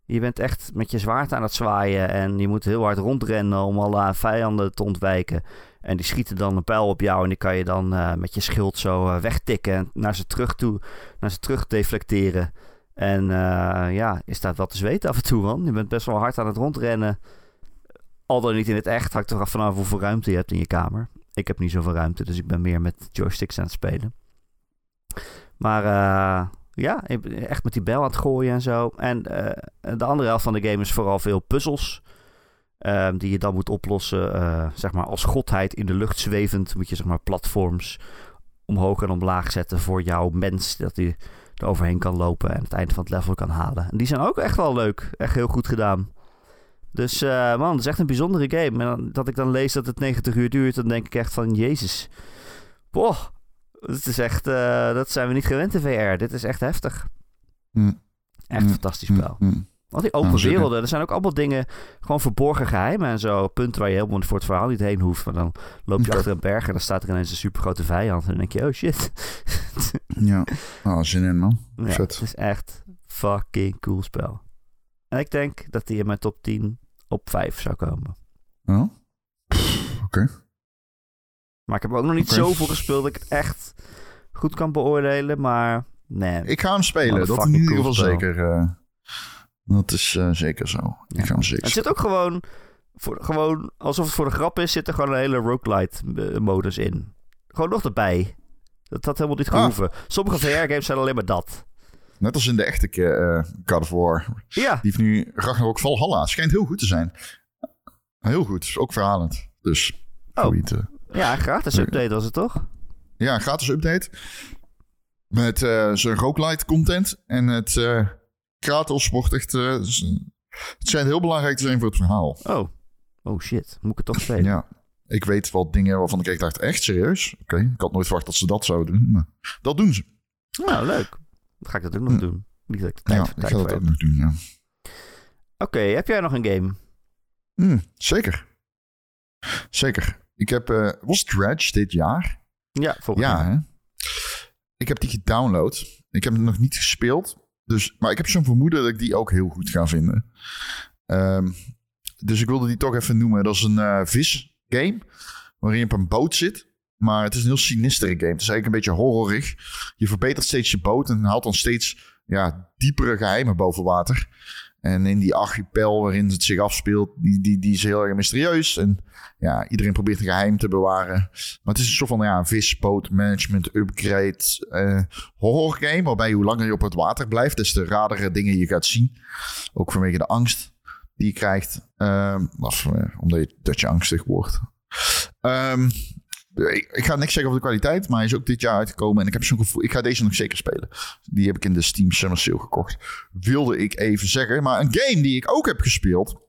Je bent echt met je zwaard aan het zwaaien en je moet heel hard rondrennen om alle vijanden te ontwijken. En die schieten dan een pijl op jou en die kan je dan eh, met je schild zo eh, wegtikken en naar ze terug toe, naar ze terug deflecteren. En eh, ja, is dat wat te zweten af en toe, man. Je bent best wel hard aan het rondrennen. Al dan niet in het echt, hangt er af vanaf hoeveel ruimte je hebt in je kamer. Ik heb niet zoveel ruimte, dus ik ben meer met joysticks aan het spelen. Maar eh, ja, echt met die bel aan het gooien en zo. En eh, de andere helft van de game is vooral veel puzzels. ehm, die je dan moet oplossen. eh, zeg maar als godheid in de lucht zwevend moet je zeg maar platforms omhoog en omlaag zetten voor jouw mens. Dat hij er overheen kan lopen en het einde van het level kan halen. En die zijn ook echt wel leuk. Echt heel goed gedaan. Dus eh, man, het is echt een bijzondere game. En dan, dat ik dan lees dat het 90 uur duurt, dan denk ik echt van... Jezus. Boah. Het is echt... eh, dat zijn we niet gewend in VR. Dit is echt heftig. Hm. Echt een Hm. fantastisch Hm, spel. hm. Al die open werelden, er zijn ook allemaal dingen, gewoon verborgen geheimen en zo. Punten waar je helemaal voor het verhaal niet heen hoeft. Maar dan loop je achter een berg en dan staat er ineens een supergrote vijand. En dan denk je, oh shit. Ja. Ah, zin in, man. Ja, Vet. Het is echt fucking cool spel. En ik denk dat die in mijn top 10 op 5 zou komen. Pff, Oké. Maar ik heb ook nog niet zoveel gespeeld dat ik het echt goed kan beoordelen. Maar nee. Ik ga hem spelen. Dat in ieder geval zeker. eh, dat is eh, zeker zo. Ja. Ik ga hem zeker Het zit ook gewoon, voor, gewoon, alsof het voor de grap is, zit er gewoon een hele roguelite eh, modus in. Gewoon nog erbij. Dat had helemaal niet Ah. gehoeven. Sommige VR-games zijn alleen maar dat. Net als in de echte eh God of War. Ja, Die heeft nu Ragnarok Valhalla. Schijnt heel goed te zijn. Heel goed. Ook verhalend. Dus. Oh. het, ja gratis update was het toch? Ja, een gratis update. Met eh, zijn roguelite content. En het eh Kratos wordt echt... het schijnt heel belangrijk te zijn voor het verhaal. Oh. Oh shit, moet ik het toch spelen? Ja. Ik weet wel dingen waarvan ik echt dacht, echt serieus? Oké, ik had nooit verwacht dat ze dat zouden doen. Maar dat doen ze. Nou, leuk. Ga ik dat ook nog Hm. doen. Niet dat ik de tijd, Ja, ik voor dat ook nog doen, ja. Oké, heb jij nog een game? Hm, zeker. Zeker. Ik heb... eh, was Dredge dit jaar? Ja, volgens Ja, hè? Ik heb die gedownload. Ik heb hem nog niet gespeeld. Dus, maar ik heb zo'n vermoeden dat ik die ook heel goed ga vinden. Ehm, dus ik wilde die toch even noemen. Dat is een eh visgame. Waarin je op een boot zit. Maar het is een heel sinistere game. Het is eigenlijk een beetje horrorig. Je verbetert steeds je boot. En haalt dan steeds ja, diepere geheimen boven water. En in die archipel waarin het zich afspeelt. Die, die, die is heel erg mysterieus. En ja, iedereen probeert een geheim te bewaren. Maar het is een soort van ja, management upgrade eh horror game. Waarbij hoe langer je op het water blijft, des te radere dingen je gaat zien. Ook vanwege de angst die je krijgt. Ehm, of, eh, omdat je, dat je angstig wordt. Ehm, ik, ik ga niks zeggen over de kwaliteit, maar hij is ook dit jaar uitgekomen. En ik heb zo'n gevoel, ik ga deze nog zeker spelen. Die heb ik in de Steam Summer Sale gekocht. Wilde ik even zeggen. Maar een game die ik ook heb gespeeld.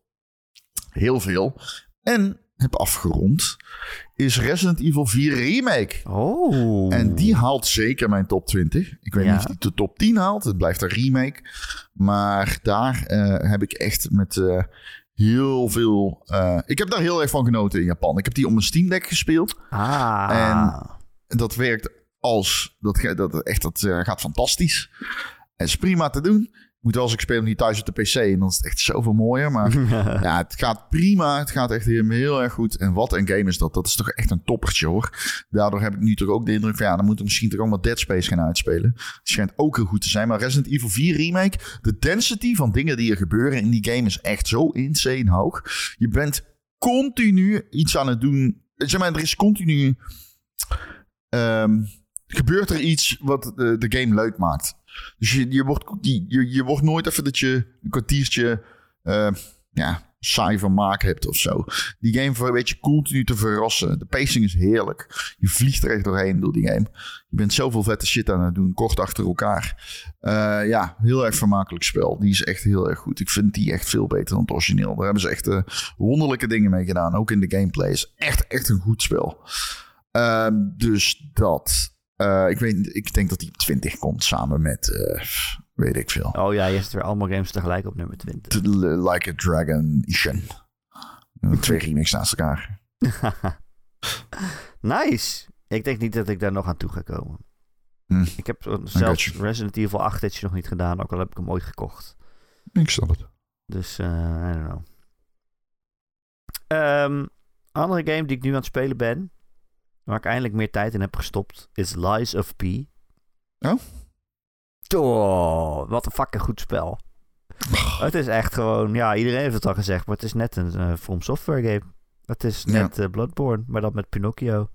Heel veel. En heb afgerond, is Resident Evil 4 Remake. Oh. En die haalt zeker mijn top 20. Ik weet Ja. niet of die de top 10 haalt. Het blijft een remake. Maar daar eh, heb ik echt met eh, heel veel... eh, ik heb daar heel erg van genoten in Japan. Ik heb die op mijn Steam Deck gespeeld. Ah. En dat werkt als... Dat, dat, echt, dat eh, gaat fantastisch. En is prima te doen. Ik moet wel eens, ik speel hem niet thuis op de PC. En dan is het echt zoveel mooier. Maar ja, het gaat prima. Het gaat echt heel, heel erg goed. En wat een game is dat. Dat is toch echt een toppertje hoor. Daardoor heb ik nu toch ook de indruk van... ja, dan moeten we misschien toch ook wat Dead Space gaan uitspelen. Het schijnt ook heel goed te zijn. Maar Resident Evil 4 Remake... de density van dingen die er gebeuren in die game... is echt zo insane hoog. Je bent continu iets aan het doen. Zeg maar, er is continu... ehm, gebeurt er iets wat de, de game leuk maakt. Dus je, je, wordt, je, je, wordt nooit even dat je een kwartiertje... eh, ja, saai van hebt of zo. Die game weet je continu te verrassen. De pacing is heerlijk. Je vliegt er echt doorheen door die game. Je bent zoveel vette shit aan het doen, kort achter elkaar. Eh, ja, heel erg vermakelijk spel. Die is echt heel erg goed. Ik vind die echt veel beter dan het origineel. Daar hebben ze echt eh, wonderlijke dingen mee gedaan. Ook in de gameplay is echt, echt een goed spel. Ehm, dus dat. Eh, ik, weet, ik denk dat die op 20 komt samen met, eh, weet ik veel. Oh ja, je zit weer allemaal games tegelijk op nummer 20. T- Like a Dragon Ishin. Twee remakes naast elkaar. nice. Ik denk niet dat ik daar nog aan toe ga komen. Hm. Ik heb zelfs. Resident Evil 8 edge nog niet gedaan, ook al heb ik hem ooit gekocht. Ik snap het. Dus, eh I don't know. Ehm, andere game die ik nu aan het spelen ben, waar ik eindelijk meer tijd in heb gestopt, is Lies of P. Oh? Oh, wat een fucking goed spel. Het is echt gewoon, ja, iedereen heeft het al gezegd, maar het is net een eh, From Software game. Het is Ja. net eh, Bloodborne, maar dan met Pinocchio.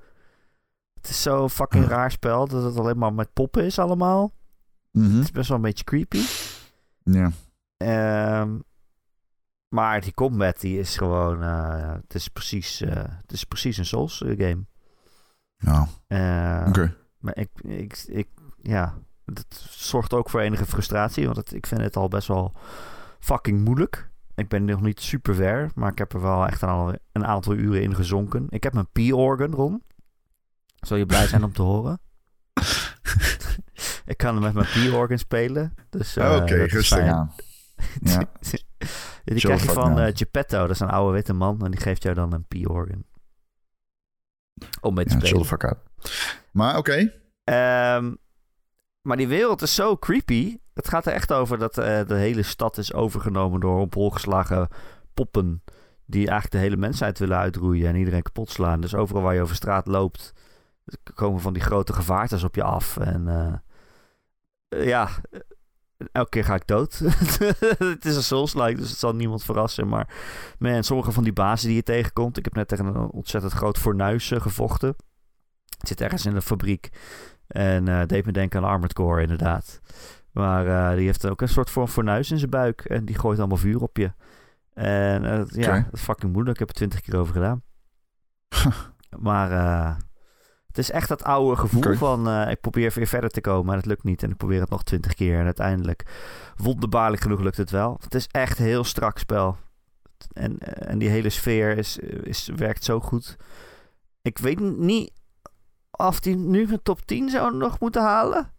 Het is zo'n fucking Ja. raar spel dat het alleen maar met poppen is allemaal. Mhm. Het is best wel een beetje creepy. Ja. Ehm, maar die combat die is gewoon, eh, het, is precies, het is precies een Souls game. Ja, oké. Maar ik, ik, ik, ja, het zorgt ook voor enige frustratie, want het, ik vind het al best wel fucking moeilijk. Ik ben nog niet super ver, maar ik heb er wel echt al een aantal uren in gezonken. Ik heb mijn P-organ, Ron. Zal je blij zijn om te horen? ik kan met mijn P-organ spelen. Dus, eh, Oké, dat is rustig aan. Ja. die krijg je van eh, Geppetto, dat is een oude witte man. En die geeft jou dan een P-organ. Om mee te Ja, spelen. chill. Maar oké. Ehm, maar die wereld is zo creepy. Het gaat er echt over dat eh, de hele stad is overgenomen door op hol geslagen poppen. Die eigenlijk de hele mensheid willen uitroeien en iedereen kapot slaan. Dus overal waar je over straat loopt, komen van die grote gevaartes op je af. En eh, ja, elke keer ga ik dood. het is een Souls-like, dus het zal niemand verrassen. Maar man, sommige van die bazen die je tegenkomt. Ik heb net tegen een ontzettend groot fornuis eh, gevochten. Het zit ergens in een fabriek. En eh deed me denken aan Armored Core, inderdaad. Maar eh, die heeft ook een soort van fornuis in zijn buik. En die gooit allemaal vuur op je. En ja, Oké. dat is fucking moeilijk. Ik heb er twintig keer over gedaan. maar het is echt dat oude gevoel van... eh, ik probeer weer verder te komen, maar het lukt niet. En ik probeer het nog twintig keer. En uiteindelijk, wonderbaarlijk genoeg, lukt het wel. Het is echt een heel strak spel. En, eh, en die hele sfeer is, is, werkt zo goed. Ik weet niet of die nu een top 10 zou nog moeten halen.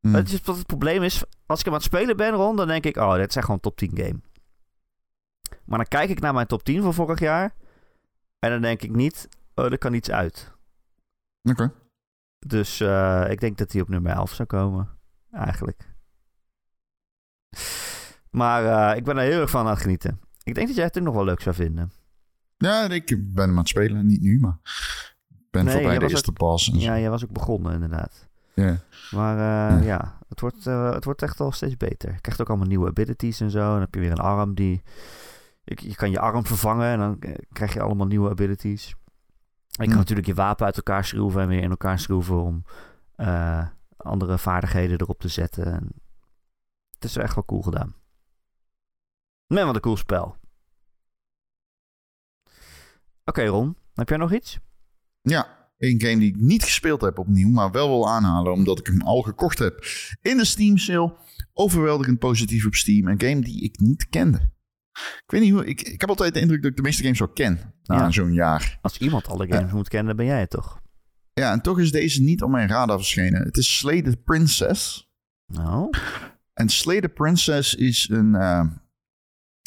Hm. Het, is, wat het probleem is, als ik hem aan het spelen ben, Ron, dan denk ik, oh, dit is echt gewoon top 10 game. Maar dan kijk ik naar mijn top 10 van vorig jaar. En dan denk ik niet, oh, er kan iets uit. Oké. Dus eh, ik denk dat hij op nummer 11 zou komen. Eigenlijk. Maar eh, ik ben er heel erg van aan het genieten. Ik denk dat jij het ook nog wel leuk zou vinden. Ja, ik ben hem aan het spelen. Niet nu, maar... Ik ben Nee, voorbij de eerste pas. Ja, jij was ook begonnen inderdaad. Ja. Maar eh, Ja. ja, het, wordt, het wordt echt wel steeds beter. Je krijgt ook allemaal nieuwe abilities en zo. En dan heb je weer een arm die... Je, je kan je arm vervangen en dan krijg je allemaal nieuwe abilities. Je kan Hm. natuurlijk je wapen uit elkaar schroeven en weer in elkaar schroeven om eh, andere vaardigheden erop te zetten. En het is echt wel cool gedaan. Man, wat een cool spel. Oké Ron, heb jij nog iets? Ja, een game die ik niet gespeeld heb opnieuw, maar wel wil aanhalen omdat ik hem al gekocht heb in de Steam sale. Overweldigend positief op Steam. Een game die ik niet kende. Ik weet niet hoe... Ik, ik heb altijd de indruk dat ik de meeste games wel ken. Na Ja. zo'n jaar. Als iemand alle games moet kennen, ben jij het toch? Ja, en toch is deze niet op mijn radar verschenen. Het is Slay the Princess. Nou, En Slay the Princess is een eh,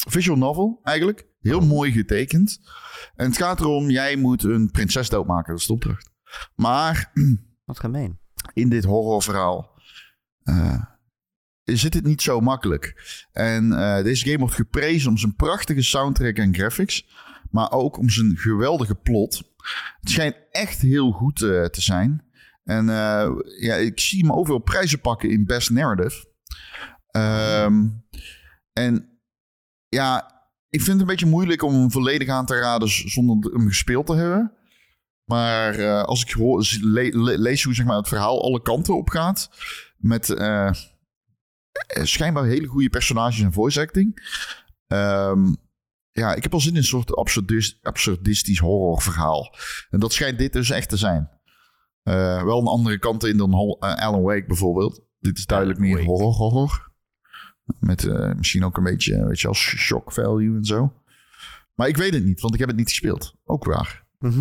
visual novel eigenlijk. Heel mooi getekend. En het gaat erom, jij moet een prinses doodmaken. Dat is de opdracht. Maar wat gemeen. in dit horrorverhaal eh, zit het niet zo makkelijk. En eh, deze game wordt geprezen om zijn prachtige soundtrack en graphics. Maar ook om zijn geweldige plot. Het schijnt echt heel goed eh, te zijn. En eh, ja, ik zie hem overal prijzen pakken in Best Narrative. Ehm, en ja, ik vind het een beetje moeilijk om hem volledig aan te raden zonder hem gespeeld te hebben. Maar als ik hoor, lees hoe zeg maar, het verhaal alle kanten op gaat. Met schijnbaar hele goede personages en voice acting. Ehm, ja, ik heb al zin in een soort absurdis- absurdistisch horrorverhaal. En dat schijnt dit dus echt te zijn. Eh, wel een andere kant in dan Hol- eh, Alan Wake bijvoorbeeld. Dit is duidelijk Alan meer Wake. horror horror. Met eh, misschien ook een beetje, weet je, als shock value en zo. Maar ik weet het niet, want ik heb het niet gespeeld. Ook waar.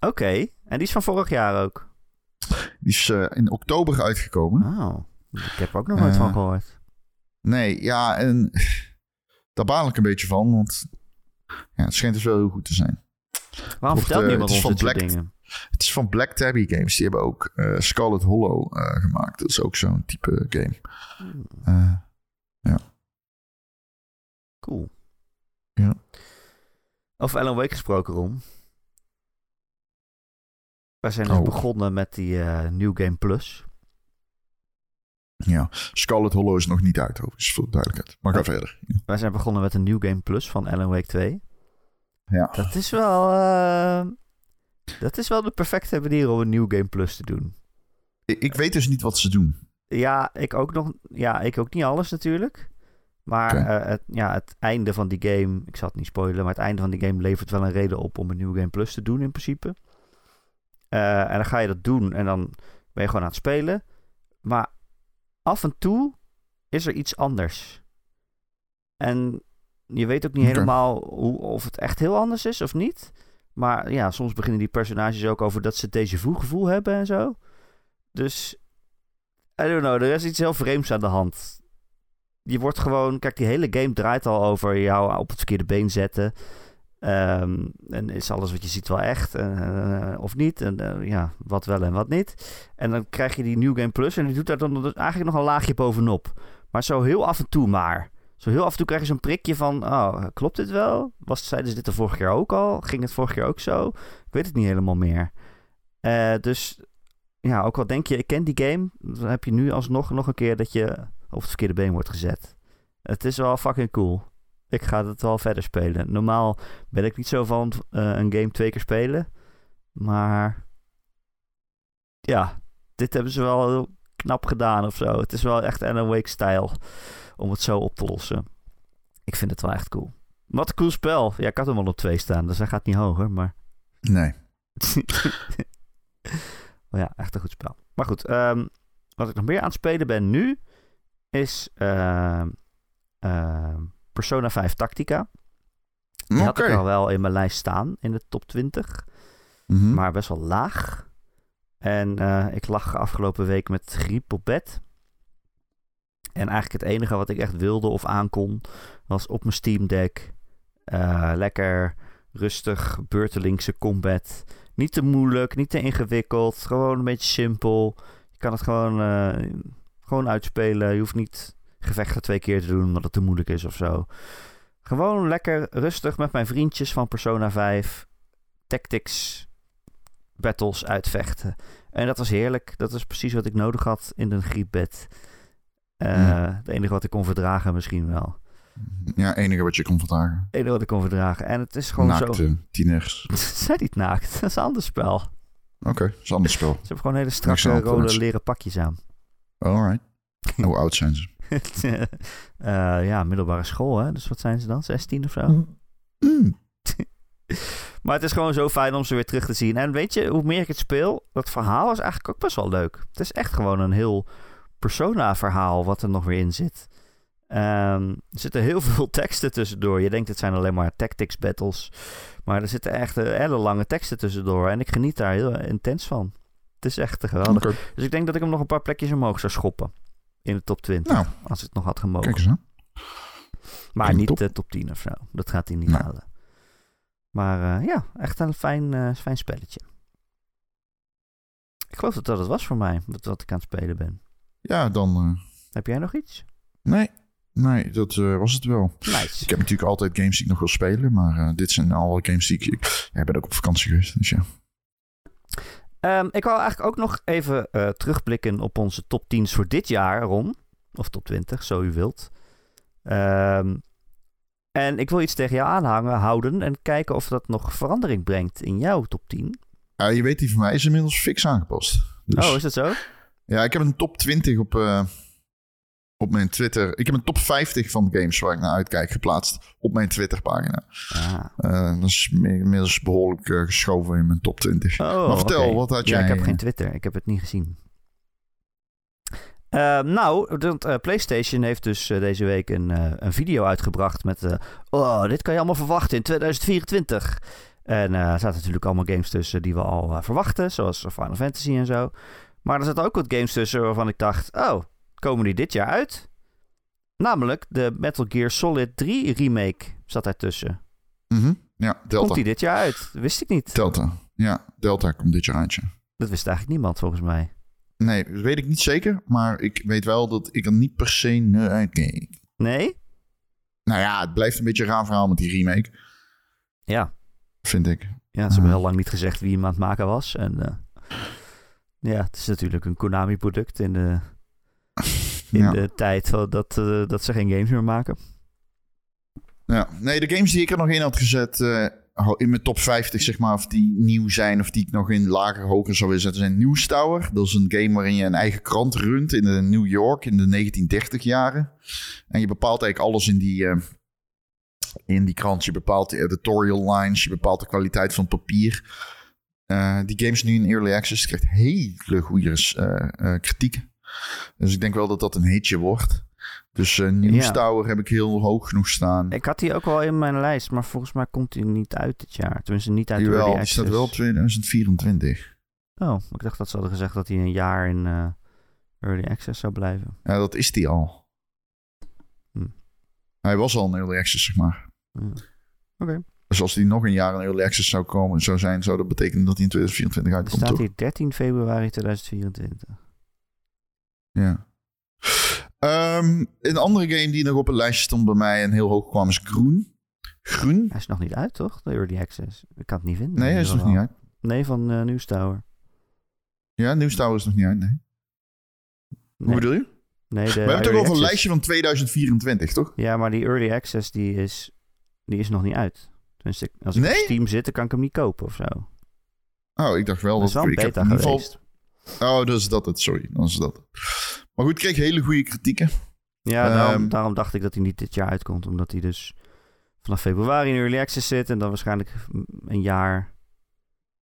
Oké, en die is van vorig jaar ook. Die is eh, in oktober uitgekomen. Oh, ik heb er ook nog nooit Eh, van gehoord. Nee, ja, en daar baal ik een beetje van, want ja, het schijnt dus wel heel goed te zijn. Waarom vertelt de- niemand ons van Black- dingen? Het is van Black Tabby Games. Die hebben ook eh, Scarlet Hollow eh, gemaakt. Dat is ook zo'n type game. Hmm, Eh, cool. Ja. Over Alan Wake gesproken, Rom. Wij zijn dus Oh. begonnen met die eh, New Game Plus. Ja, Scarlet Hollow is nog niet uit, overigens, voor de duidelijkheid. Maar ga verder. Ja. Wij zijn begonnen met een New Game Plus van Alan Wake 2. Ja. Dat is wel... eh, dat is wel de perfecte manier om een New Game Plus te doen. Ik, ik weet dus niet wat ze doen. Ja, ik ook nog. Ja, ik ook niet alles natuurlijk. Maar eh, het, ja, het einde van die game, ik zal het niet spoilen, maar het einde van die game levert wel een reden op om een New Game Plus te doen in principe. Eh, en dan ga je dat doen en dan ben je gewoon aan het spelen. Maar af en toe is er iets anders. En je weet ook niet helemaal hoe, of het echt heel anders is of niet. Maar ja, soms beginnen die personages ook over dat ze vu gevoel hebben en zo. Dus, I don't know, er is iets heel vreemds aan de hand. Je wordt gewoon, kijk, die hele game draait al over jou op het verkeerde been zetten. Ehm, en is alles wat je ziet wel echt eh, of niet? En eh, ja, wat wel en wat niet. En dan krijg je die New Game Plus en die doet daar dan dus eigenlijk nog een laagje bovenop. Maar zo heel af en toe maar. Zo heel af en toe krijg je zo'n prikje van, oh, klopt dit wel? Was, zeiden ze dit de vorige keer ook al? Ging het vorige keer ook zo? Ik weet het niet helemaal meer. Eh, dus ja, ook al denk je, ik ken die game, dan heb je nu alsnog nog een keer dat je op het verkeerde been wordt gezet. Het is wel fucking cool. Ik ga het wel verder spelen. Normaal ben ik niet zo van eh, een game twee keer spelen. Maar ja, dit hebben ze wel heel knap gedaan of zo. Het is wel echt Alan Wake-stijl om het zo op te lossen. Ik vind het wel echt cool. Wat een cool spel. Ja, ik had hem al op twee staan, dus hij gaat niet hoger, maar... Nee. Maar ja, echt een goed spel. Maar goed, ehm, wat ik nog meer aan het spelen ben nu is ehm, ehm, Persona 5 Tactica. Die Oké. had ik al wel in mijn lijst staan in de top 20, Mhm. maar best wel laag. En eh, ik lag afgelopen week met griep op bed. En eigenlijk het enige wat ik echt wilde of aankon was op mijn Steam Deck eh, lekker rustig beurtelingse combat. Niet te moeilijk, niet te ingewikkeld. Gewoon een beetje simpel. Je kan het gewoon, eh, gewoon uitspelen. Je hoeft niet gevechten twee keer te doen omdat het te moeilijk is of zo. Gewoon lekker rustig met mijn vriendjes van Persona 5. Tactics battles uitvechten. En dat was heerlijk. Dat was precies wat ik nodig had in een griepbed. Eh, Ja. Het enige wat ik kon verdragen misschien wel. Ja, enige wat je kon verdragen. Het enige wat ik kon verdragen. En het is gewoon zo... Naakte tieners. Ze zijn niet naakt. Dat is een ander spel. Oké, dat is een ander spel. Ze hebben gewoon hele strakke rode leren pakjes aan. Alright. Hoe oud zijn ze? Eh, ja, middelbare school, hè? Dus wat zijn ze dan? 16 of zo? Mm. Maar het is gewoon zo fijn om ze weer terug te zien. En weet je, hoe meer ik het speel, dat verhaal is eigenlijk ook best wel leuk. Het is echt gewoon een heel persona-verhaal wat er nog weer in zit. Ehm, er zitten heel veel teksten tussendoor. Je denkt het zijn alleen maar tactics battles. Maar er zitten echt eh, hele lange teksten tussendoor. En ik geniet daar heel intens van. Het is echt geweldig. Dus ik denk dat ik hem nog een paar plekjes omhoog zou schoppen. In de top 20. Nou. Als ik het nog had gemogen. Kijk eens aan. maar niet top. de top 10 of zo. Dat gaat hij niet Nou. halen. Maar eh, ja, echt een fijn, eh, fijn spelletje. Ik geloof dat dat het was voor mij. Wat, wat ik aan het spelen ben. Ja, dan... eh, Heb jij nog iets? nee, nee, dat eh, was het wel. Nice. Ik heb natuurlijk altijd games die ik nog wil spelen. Maar eh, dit zijn alle games die ik... Ik ja, ik ben ook op vakantie geweest, dus ja. Ehm, ik wil eigenlijk ook nog even eh, terugblikken op onze top 10's voor dit jaar, Ron. Of top 20, zo u wilt. Ehm, en ik wil iets tegen jou aanhangen, houden en kijken of dat nog verandering brengt in jouw top 10. Ja, je weet, die van mij is inmiddels fix aangepast. Dus, Oh, is dat zo? Ja, ik heb een top 20 op, eh, op mijn Twitter. Ik heb een top 50 van games waar ik naar uitkijk geplaatst op mijn Twitterpagina. Ah. Eh dat is inmiddels behoorlijk eh, geschoven in mijn top 20. Oh, maar vertel, wat had Ja, jij? ik heb eh, geen Twitter. Ik heb het niet gezien. Ehm, nou, de, eh, PlayStation heeft dus eh, deze week een, eh, een video uitgebracht met... eh, oh, dit kan je allemaal verwachten in 2024. En eh, er zaten natuurlijk allemaal games tussen die we al eh, verwachten, zoals Final Fantasy en zo. Maar er zaten ook wat games tussen waarvan ik dacht... Oh, komen die dit jaar uit? Namelijk de Metal Gear Solid 3 remake zat daartussen. mhm. Ja, Delta. Komt die dit jaar uit? Dat wist ik niet. Delta. Ja, Delta komt dit jaar uit, ja. Dat wist eigenlijk niemand volgens mij. Nee, dat weet ik niet zeker. Maar ik weet wel dat ik er niet per se naar uitkeek. Nee? Nou ja, het blijft een beetje een raar verhaal met die remake, Ja. vind ik. Ja, ze hebben heel lang niet gezegd wie hem aan het maken was. En eh, ja, het is natuurlijk een Konami-product in de, in Ja. de tijd dat, eh, dat ze geen games meer maken. Ja, nee, de games die ik er nog in had gezet eh, in mijn top 50, zeg maar, of die nieuw zijn of die ik nog in lager, hoger zou willen zetten, zijn News Tower. Dat is een game waarin je een eigen krant runt in de New York in de 1930 jaren. En je bepaalt eigenlijk alles in die, eh, in die krant. Je bepaalt de editorial lines, je bepaalt de kwaliteit van het papier. Die game is nu in early access, krijgt hele goede kritiek. Dus ik denk wel dat dat een hitje wordt. Dus News Ja. Tower heb ik heel hoog genoeg staan. Ik had die ook wel in mijn lijst, maar volgens mij komt die niet uit dit jaar. Tenminste, niet uit Jawel, Early die staat wel op 2024. Oh, ik dacht dat ze hadden gezegd dat hij een jaar in eh, Early Access zou blijven. Ja, dat is die al. Hm. Hij was al in Early Access, zeg maar. Ja. Oké. Dus als die nog een jaar in Early Access zou, komen, zou zijn, zou dat betekenen dat hij in 2024 Er uitkomt, staat toch? hier 13 februari 2024. Ja. Ehm, een andere game die nog op een lijstje stond bij mij en heel hoog kwam is Groen. Groen? Hij is nog niet uit, toch? De Early Access. Ik kan het niet vinden. Nee, hij is nog niet uit. Nee, van eh News Tower. Ja, News Tower is nog niet uit, nee. Hoe bedoel je? nee de We hebben het ook over een lijstje van 2024, toch? Ja, maar die Early Access die is, die is nog niet uit. Tenminste, als ik Nee? op Steam zit, dan kan ik hem niet kopen of zo. Oh, ik dacht wel Dat dat... is wel een ik heb geweest. Oh, is dat het, sorry. Dan is dat het. Maar goed, ik kreeg hele goede kritieken. Ja, daarom, Ehm, daarom dacht ik dat hij niet dit jaar uitkomt. Omdat hij dus vanaf februari in Early Access zit. En dan waarschijnlijk een jaar...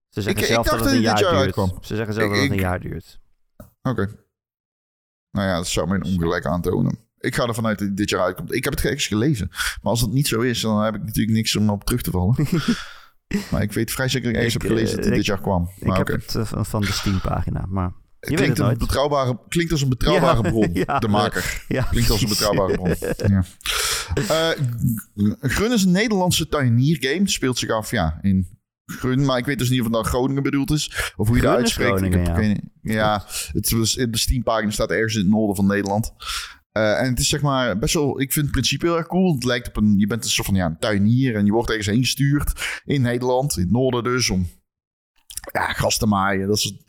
Ze zeggen Ik- zelf dacht dat het een jaar dit jaar duurt. uitkwam. Ze zeggen zelf Ik- dat het een jaar duurt. Oké. Nou ja, dat zou mijn ongelijk aantonen. Ik ga ervan uit dat hij dit jaar uitkomt. Ik heb het eens gelezen. Maar als dat niet zo is, dan heb ik natuurlijk niks om op terug te vallen. maar ik weet vrij zeker dat ik Ik, heb gelezen dat hij eh, dit jaar kwam. Ik heb het eh, van, de Steam-pagina, maar... Weet klinkt, het een betrouwbare, klinkt als een betrouwbare Ja, bron, ja. de maker. Ja, Klinkt als een betrouwbare bron. Ja. Eh, Grun is een Nederlandse tuiniergame. Het speelt zich af ja, in Grun, maar ik weet dus niet of het nou Groningen bedoeld is. Of hoe je dat uitspreekt. Ik heb ja. geen, ja, het was, in de Steampagina staat ergens in het noorden van Nederland. Eh, en het is zeg maar best wel, ik vind het principe heel erg cool. Het lijkt op een, je bent een soort van ja, een tuinier en je wordt ergens heen gestuurd in Nederland, in het noorden dus, om ja, gras te maaien. Dat soort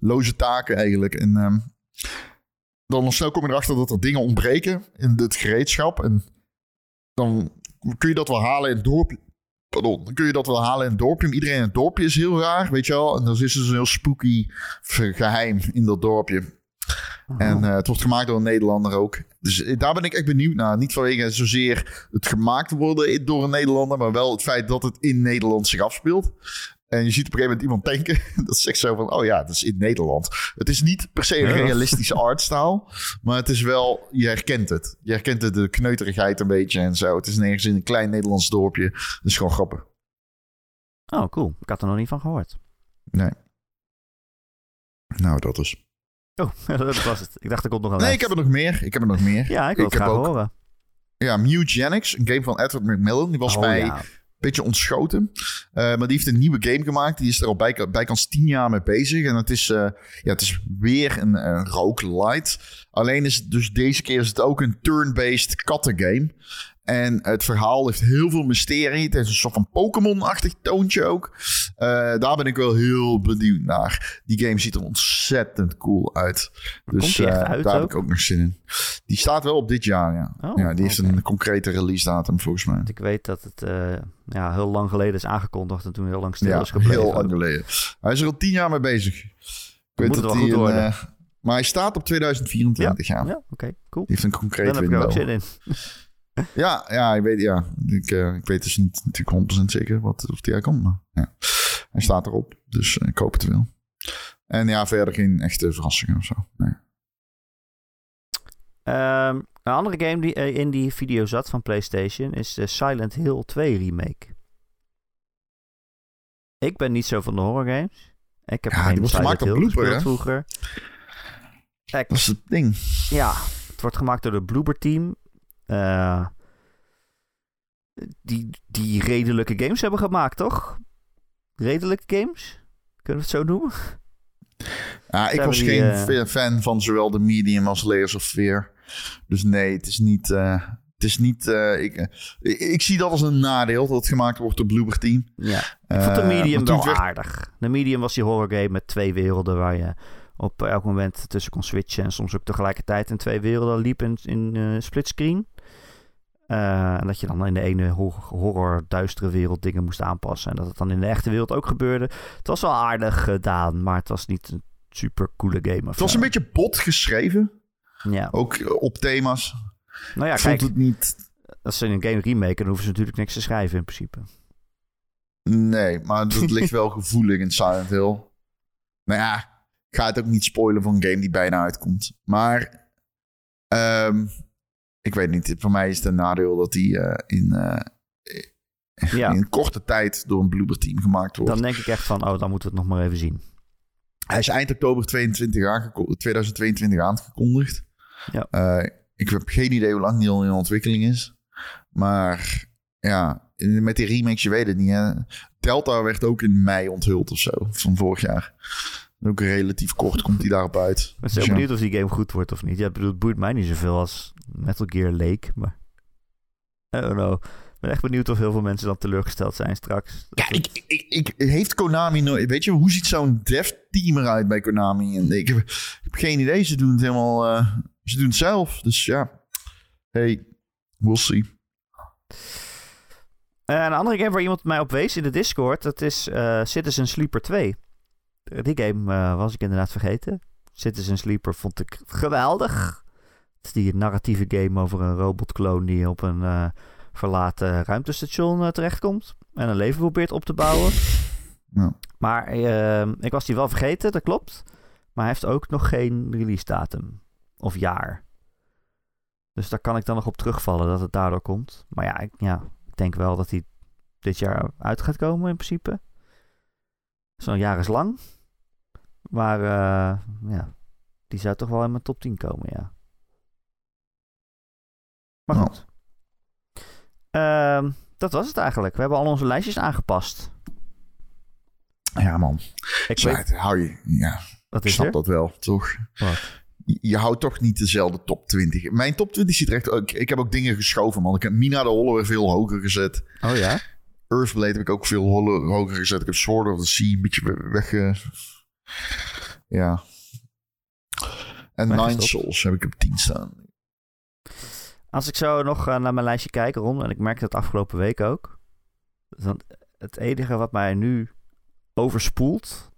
loze taken eigenlijk. En ehm, dan snel kom je erachter dat er dingen ontbreken in het gereedschap. En dan kun je dat wel halen in het dorpje. Pardon, dan kun je dat wel halen in het dorpje. Iedereen in het dorpje is heel raar, weet je wel. En dan is dus een heel spooky geheim in dat dorpje. En eh, het wordt gemaakt door een Nederlander ook. Dus eh, daar ben ik echt benieuwd naar. Niet vanwege zozeer het gemaakt worden door een Nederlander, maar wel het feit dat het in Nederland zich afspeelt. En je ziet op een gegeven moment iemand tanken. Dat is echt zo van, oh ja, het is in Nederland. Het is niet per se een realistische artstyle. Maar het is wel, je herkent het. Je herkent het, de kneuterigheid een beetje en zo. Het is nergens in een klein Nederlands dorpje. Dat is gewoon grappig. Oh, cool. Ik had er nog niet van gehoord. Nee. Nou, dat is. Oh, dat was het. Ik dacht, er komt nog een Nee, lijst. ik heb er nog meer. Ik heb er nog meer. Ja, ik wil ik het heb graag ook- horen. Ja, Mutagenics, een game van Edward McMillan. Die was Oh, ja. een beetje ontschoten. Eh, maar die heeft een nieuwe game gemaakt. Die is er al bij, bijkans tien jaar mee bezig. En het is, eh, ja, het is weer een, een roguelite. Alleen is het dus deze keer is het ook een turn-based kattengame. En het verhaal heeft heel veel mysterie. Het heeft een soort van Pokémon-achtig toontje ook. Eh, daar ben ik wel heel benieuwd naar. Die game ziet er ontzettend cool uit. Dus eh, uit daar heb ik ook nog zin in. Die staat wel op dit jaar, ja. Oh, ja die heeft een concrete release datum volgens mij. Want Ik weet dat het eh, ja, heel lang geleden is aangekondigd en toen heel lang stil Ja, is gebleven. heel lang geleden. Hij is er al tien jaar mee bezig. Ik weet Moet het dat wel hij goed een, worden. eh, maar hij staat op 2024, ja. Ja, oké, cool. Die heeft een concreet Dan heb ik er ook window. zin in. Ja, ja, ik weet, ja. Ik, eh, ik weet dus niet natuurlijk 100% zeker wat, of die uitkomt. Maar ja. hij staat erop, dus eh, ik hoop het wel. En ja, verder geen echte verrassingen of zo. Nee. Ehm, een andere game die eh, in die video zat van PlayStation is de Silent Hill 2 remake. Ik ben niet zo van de horror games. Ik heb Ja, die geen wordt gemaakt gespeeld hè? vroeger. Ik- Dat is het ding. ja, het wordt gemaakt door de Bloober Team. Eh, die, die redelijke games hebben gemaakt, toch? Redelijke games? Kunnen we het zo noemen? Ja, ik was die, geen eh, fa- fan van zowel de medium als Layers of Fear. Dus nee, het is niet... eh, het is niet ik, ik, ik zie dat als een nadeel dat het gemaakt wordt door Bloober Team. Ja. Ik vond de medium wel werd- aardig. De medium was die horror game met twee werelden waar je op elk moment tussen kon switchen. En soms ook tegelijkertijd in twee werelden liep in, in eh, splitscreen. Eh, en dat je dan in de ene ho- horror, duistere wereld dingen moest aanpassen. En dat het dan in de echte wereld ook gebeurde. Het was wel aardig gedaan, maar het was niet een super coole game. Of Het was een beetje bot geschreven. Ja. Ook eh, op thema's. Nou ja, ik kijk, het niet... als ze een game remake, dan hoeven ze natuurlijk niks te schrijven in principe. Nee, maar dat ligt wel gevoelig in Silent Hill. Nou ja, ik ga het ook niet spoilen voor een game die bijna uitkomt. Maar ehm, ik weet niet. Voor mij is het een nadeel dat die eh, in, Ja, in korte tijd door een Bloober team gemaakt wordt. dan denk ik echt van, oh, dan moeten we het nog maar even zien. Hij is eind oktober 22 aangeko- 2022 aangekondigd. Ja. Eh, ik heb geen idee hoe lang die al in ontwikkeling is. Maar ja, met die remakes, je weet het niet. Hè? Delta werd ook in mei onthuld of zo, van vorig jaar. Ook relatief kort komt hij daarop uit. Ik ben zo Dus ja. benieuwd of die game goed wordt of niet. Ja, het boeit mij niet zoveel als Metal Gear Lake, maar... I don't know. Ik ben echt benieuwd of heel veel mensen dan teleurgesteld zijn straks. Ja, ik, ik, ik, heeft Konami nooit... Weet je, hoe ziet zo'n dev team eruit bij Konami? En ik, heb, ik heb geen idee. Ze doen het helemaal... eh, ze doen het zelf. Dus ja. Hey, we'll see. Eh, een andere game waar iemand mij op wees in de Discord, dat is eh, Citizen Sleeper 2. Eh, Die game was ik inderdaad vergeten. Citizen Sleeper vond ik geweldig. Het is die narratieve game over een robotkloon die op een eh, verlaten ruimtestation eh, terechtkomt. En een leven probeert op te bouwen. Ja. Maar eh, ik was die wel vergeten, dat klopt. Maar hij heeft ook nog geen release datum. Of jaar. Dus daar kan ik dan nog op terugvallen dat het daardoor komt. Maar ja, ik, ja, ik denk wel dat hij dit jaar uit gaat komen in principe. Zo'n jaar is lang. Maar eh, ja, die zou toch wel in mijn top 10 komen, ja. Maar Nou. goed. Ehm, dat was het eigenlijk. We hebben al onze lijstjes aangepast. Ja, man. Ik weet, hou je... Ja, wat ik snap er? dat wel, toch? Wat? Je, houdt toch niet dezelfde top 20. Mijn top 20 ziet er echt... Ik, ik heb ook dingen geschoven, man. Ik heb Mina de Holle weer veel hoger gezet. Oh ja? Earthblade heb ik ook veel hoger gezet. Ik heb Sword of the Sea een beetje we- weg... ja. En. Nine Souls heb ik op 10 staan. Als ik zo nog eh, naar mijn lijstje kijk, Ron, en ik merkte het afgelopen week ook. Dan het enige wat mij nu overspoelt,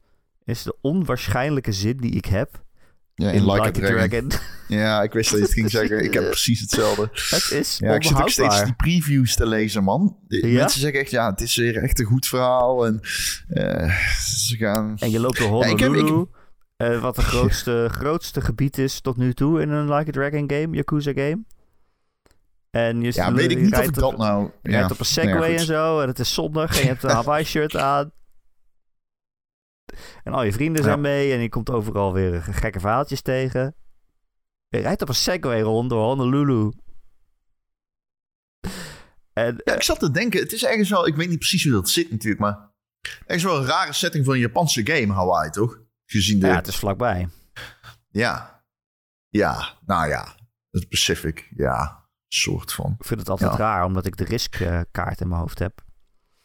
is de onwaarschijnlijke zin die ik heb Ja, in Like, Like, a Dragon. Dragon. Ja, ik wist dat je het ging zeggen. Ik heb precies hetzelfde. het is Ja, ik zit ook steeds die previews te lezen, man. De- Ja? Mensen zeggen echt, ja, het is weer echt een goed verhaal. En eh, ze gaan... En je loopt door Ja, ik heb- Honolulu. ik- eh, wat de grootste, grootste gebied is tot nu toe in een Like a Dragon game, Yakuza game. En je, Ja, weet ik niet of op- dat nou... Je ja. rijdt op een Segway ja, en zo. En het is zondag. En je hebt een Hawaii-shirt aan. En al je vrienden zijn Ja. mee. En je komt overal weer gekke verhaaltjes tegen. Je rijdt op een Segway rond door Honolulu. En Ja, ik zat te denken, het is ergens wel... Ik weet niet precies hoe dat zit natuurlijk, maar... Ergens wel een rare setting voor een Japanse game, Hawaii, toch? Gezien de... ja, het is vlakbij. Ja. Ja, nou ja. Het Pacific, ja. Soort van. Ik vind het altijd Ja. raar, omdat ik de risk-kaart in mijn hoofd heb.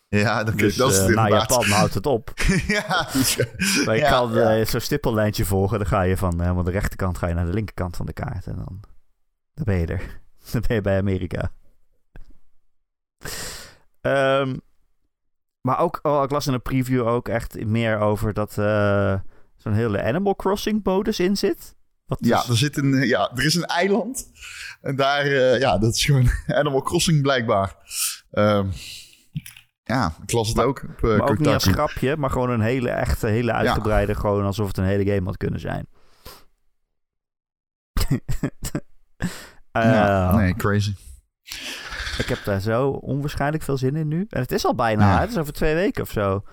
Ja, dat, Dus dat is eh, inderdaad. Japan houdt het op. ja, Maar je ja, kan ja. eh, zo'n stippellijntje volgen. Dan ga je van helemaal de rechterkant ga je naar de linkerkant van de kaart. En dan, dan ben je er. Dan ben je bij Amerika. Ehm, maar ook, oh, ik las in een preview ook echt meer over dat eh, zo'n hele Animal Crossing modus in zit. Wat Ja, er, zit een, ja, er is een eiland. En daar, eh, ja, dat is gewoon Animal Crossing blijkbaar. Ehm, ja, ik las het ook op uh, maar ook niet als grapje, maar gewoon een hele echte, hele uitgebreide, gewoon alsof het een hele game had kunnen zijn. Eh, nee, crazy. Ik heb daar zo onwaarschijnlijk veel zin in nu. En het is al bijna, Ja. het is over twee weken of zo.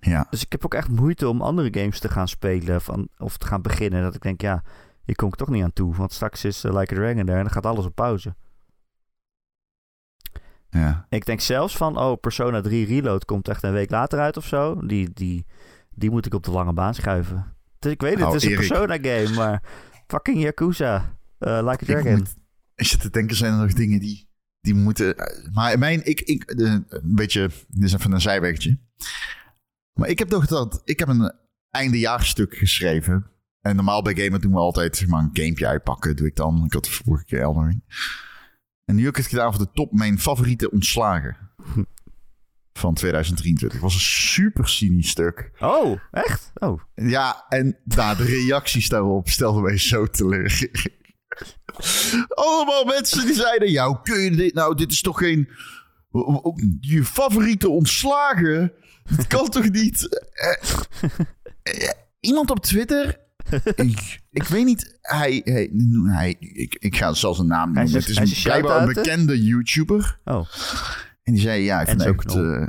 Ja, Dus ik heb ook echt moeite om andere games te gaan spelen van, of te gaan beginnen. Dat ik denk, ja, hier kom ik toch niet aan toe. Want straks is eh, Like a Dragon er en dan gaat alles op pauze. ja. Ik denk zelfs van, oh, Persona 3 Reload komt echt een week later uit of zo. Die, die, die moet ik op de lange baan schuiven. Dus ik weet het, Nou, het is een Erik. Persona game, maar fucking Yakuza. eh, like a Ik, Dragon. moet, ik zit te denken, zijn er nog dingen die, die moeten... eh, Maar mijn, ik, ik, een beetje, dit is even een zijwegje. Maar ik heb toch dat, ik heb een eindejaarstuk geschreven. En normaal bij Gamer doen we altijd zeg maar, een gamepje uitpakken. Doe ik dan. Ik had de vorige keer Elden Ring. En nu heb ik het gedaan voor de top mijn favoriete ontslagen. Van 2023. Het was een super cynisch stuk. Oh, echt? Oh. Ja, en nou, de reacties daarop stelden mij zo teleur. Allemaal mensen die zeiden: hoe kun je dit nou? Dit is toch geen. Je favoriete ontslagen? Dat kan toch niet? Eh, eh, Iemand op Twitter. ik, ik weet niet. Hij. hij, hij ik, ik ga zelfs een naam Hij noemen. is- Het is een, is blijkbaar een bekende YouTuber. Oh. En die zei: Ja, ik vind het eh,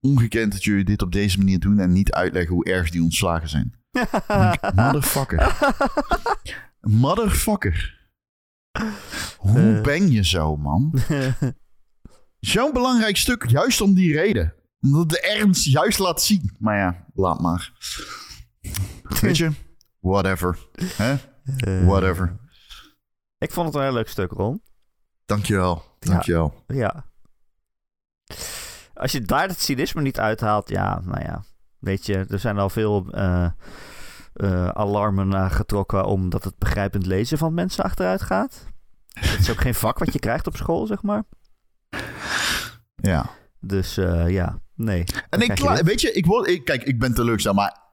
ongekend dat jullie dit op deze manier doen. En niet uitleggen hoe erg die ontslagen zijn. Motherfucker. Motherfucker. Hoe ben je zo, man? Zo'n belangrijk stuk, juist om die reden. Het de ernst juist laat zien. Maar ja, laat maar. Weet je? Whatever. Hè? Eh, Whatever. Ik vond het een heel leuk stuk, Ron. Dankjewel. Dankjewel. Ja. Als je daar het cynisme niet uithaalt, ja, nou ja. Weet je, er zijn al veel eh, eh, alarmen uh, getrokken omdat het begrijpend lezen van mensen achteruit gaat. Het is ook geen vak wat je krijgt op school, zeg maar. Ja. Dus uh, ja, nee. En ik, klaar, weet je, ik word, ik, kijk, ik ben teleurgesteld, maar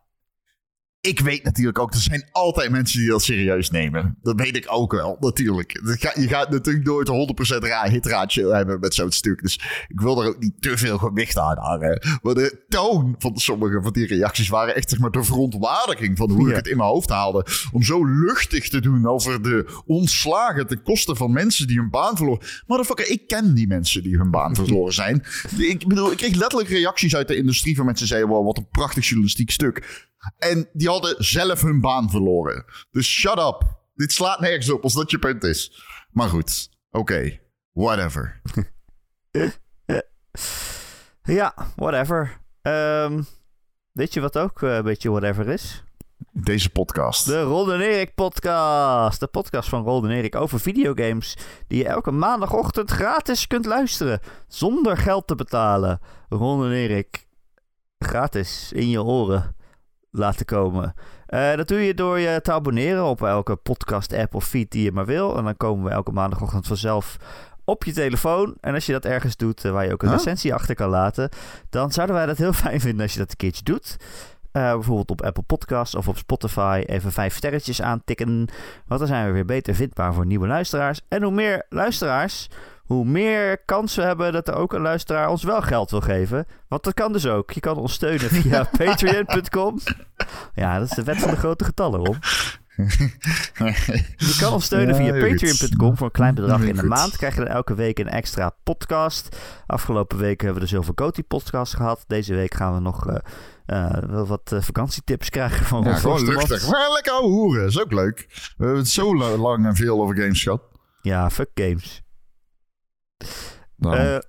ik weet natuurlijk ook, er zijn altijd mensen die dat serieus nemen. Dat weet ik ook wel, natuurlijk. Je gaat natuurlijk nooit 100% ra hitratio hebben met zo'n stuk. Dus ik wil er ook niet te veel gewicht aan hangen. Maar de toon van sommige van die reacties waren echt zeg maar de verontwaardiging van hoe ja. ik het in mijn hoofd haalde. Om zo luchtig te doen over de ontslagen ten koste van mensen die hun baan verloren. Motherfucker, ik ken die mensen die hun baan verloren zijn. Ik bedoel, ik kreeg letterlijk reacties uit de industrie van mensen die zeiden, wow, wat een prachtig journalistiek stuk. En die hadden zelf hun baan verloren. Dus shut up. Dit slaat nergens op als dat je punt is. Maar goed, oké. Okay. Whatever. ja, whatever. Um, weet je wat ook uh, een beetje whatever is? Deze podcast. De Ron en Erik podcast. De podcast van Ron en Erik over videogames. Die je elke maandagochtend gratis kunt luisteren. Zonder geld te betalen. Ron en Erik gratis in je oren laten komen. Uh, dat doe je door je te abonneren op elke podcast-app of feed die je maar wil. En dan komen we elke maandagochtend vanzelf op je telefoon. En als je dat ergens doet uh, waar je ook een huh? recensie achter kan laten, dan zouden wij dat heel fijn vinden als je dat een keertje doet. Eh, bijvoorbeeld op Apple Podcasts of op Spotify even vijf sterretjes aantikken. Want dan zijn we weer beter vindbaar voor nieuwe luisteraars. En hoe meer luisteraars, hoe meer kans we hebben dat er ook een luisteraar ons wel geld wil geven. Want dat kan dus ook. Je kan ons steunen via patreon.com. Ja, dat is de wet van de grote getallen, Rob. Je kan ons steunen via patreon.com voor een klein bedrag in de goed. maand. Krijg je dan elke week een extra podcast. Afgelopen week hebben we de Zilver Coty podcast gehad. Deze week gaan we nog wel wat eh, vakantietips krijgen van Ja, gewoon luchtig. Maar lekker ouwe hoeren, is ook leuk. We hebben het zo la- lang en veel over games gehad. Ja, fuck games. Nou,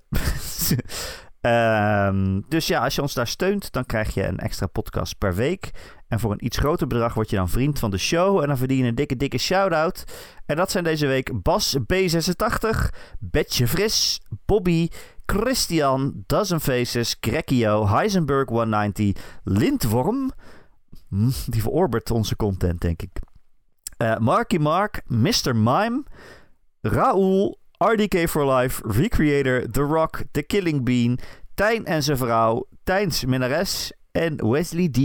ehm, dus ja, als je ons daar steunt, dan krijg je een extra podcast per week. En voor een iets groter bedrag word je dan vriend van de show. En dan verdien je een dikke, dikke shout-out. En dat zijn deze week Bas B86, Betje Fris, Bobby, Christian, Dozen Faces, Grekio, Heisenberg 190, Lindworm. Hm, die verorbert onze content, denk ik. Eh, Marky Mark, Mr. Mime, Raoul, RDK for Life, Recreator, The Rock, The Killing Bean, Tijn en zijn vrouw, Tijns Minares en Wesley D.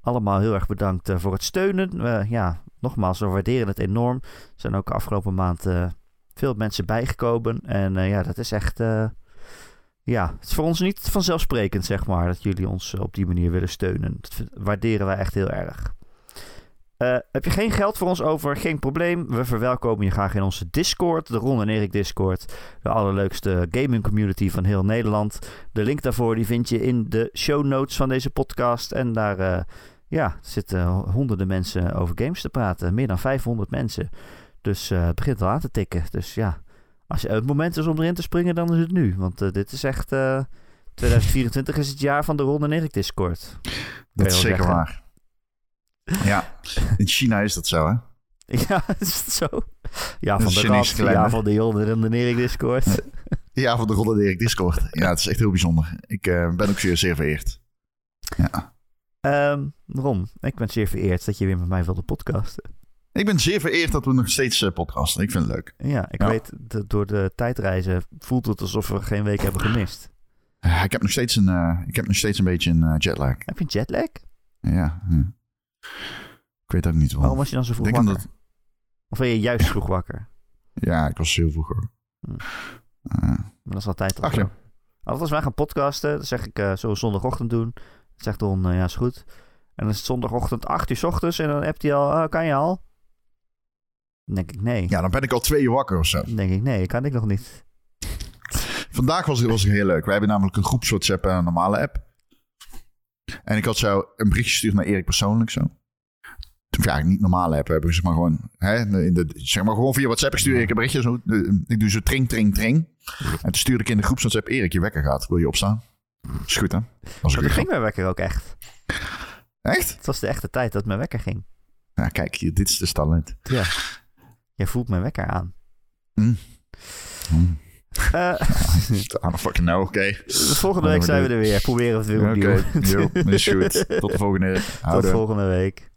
Allemaal heel erg bedankt eh, voor het steunen. Ja, nogmaals, we waarderen het enorm. Er zijn ook afgelopen maand eh, veel mensen bijgekomen. En eh, ja, dat is echt... ja, het is voor ons niet vanzelfsprekend, zeg maar, dat jullie ons op die manier willen steunen. Dat waarderen wij echt heel erg. Eh, heb je geen geld voor ons over? Geen probleem. We verwelkomen je graag in onze Discord, de Ron en Erik Discord. De allerleukste gaming community van heel Nederland. De link daarvoor die vind je in de show notes van deze podcast. En daar eh, ja, zitten honderden mensen over games te praten. Meer dan 500 mensen. Dus eh, het begint al aan te tikken. Dus ja, als je het moment is om erin te springen, dan is het nu. Want dit is echt... eh, 2024 is het jaar van de Ron en Erik Discord. dat is zeker zeggen. waar. Ja, in China is dat zo, hè? Ja, is het zo? Ja, van de Chinese ja, van de Jon en de Erik Discord. Ja, van de Ron en Erik Discord. Ja, het is echt heel bijzonder. Ik eh, ben ook zeer, zeer vereerd. Ja. Ehm, Ron, ik ben zeer vereerd dat je weer met mij wilde podcasten. Ik ben zeer vereerd dat we nog steeds eh, podcasten. Ik vind het leuk. Ja, ik Ja. weet, dat door de tijdreizen voelt het alsof we geen week hebben gemist. Eh, ik, heb nog steeds een, ik heb nog steeds een beetje een jetlag. Heb je een jetlag? Ja, ja. Ik weet ook niet Waarom waarom. was je dan zo vroeg Ik wakker? denk dat- Of ben je juist vroeg wakker? Ja, ik was heel vroeg hoor. Hm. Eh, Maar dat is altijd al Ach, zo. ja. Altijd als wij gaan podcasten, dan zeg ik, eh zullen we zondagochtend doen? Dan zegt Ron, eh, ja, is goed. En dan is het zondagochtend 8 uur 's ochtends en dan hebt hij al, "Ah, kan je al? Dan denk ik, nee. ja, dan ben ik al twee uur wakker of zo. Dan denk ik, nee, kan ik nog niet. Vandaag was het, was het heel leuk. Wij hebben namelijk een groeps WhatsApp en een normale app. En ik had zo een berichtje gestuurd naar Erik persoonlijk zo. Toen, ja, niet normale app. We hebben zeg maar gewoon, hè, in de, zeg maar gewoon via WhatsApp. Ik stuur Erik een berichtje zo. eh, Ik doe zo tring, tring, tring. En toen stuurde ik in de groeps WhatsApp, Erik, je wekker gaat. Wil je opstaan? Is goed hè? Was toen ging mijn wekker ook echt. Echt? Het was de echte tijd dat mijn wekker ging. Ja, kijk, dit is dus talent. Ja. Jij voelt mijn wekker aan. Mm. Mm. Eh, I don't fucking know, oké. de volgende week zijn we er weer. Proberen we het weer Oké, opnieuw. yo, is goed. Tot de volgende. Tot Houden. volgende week.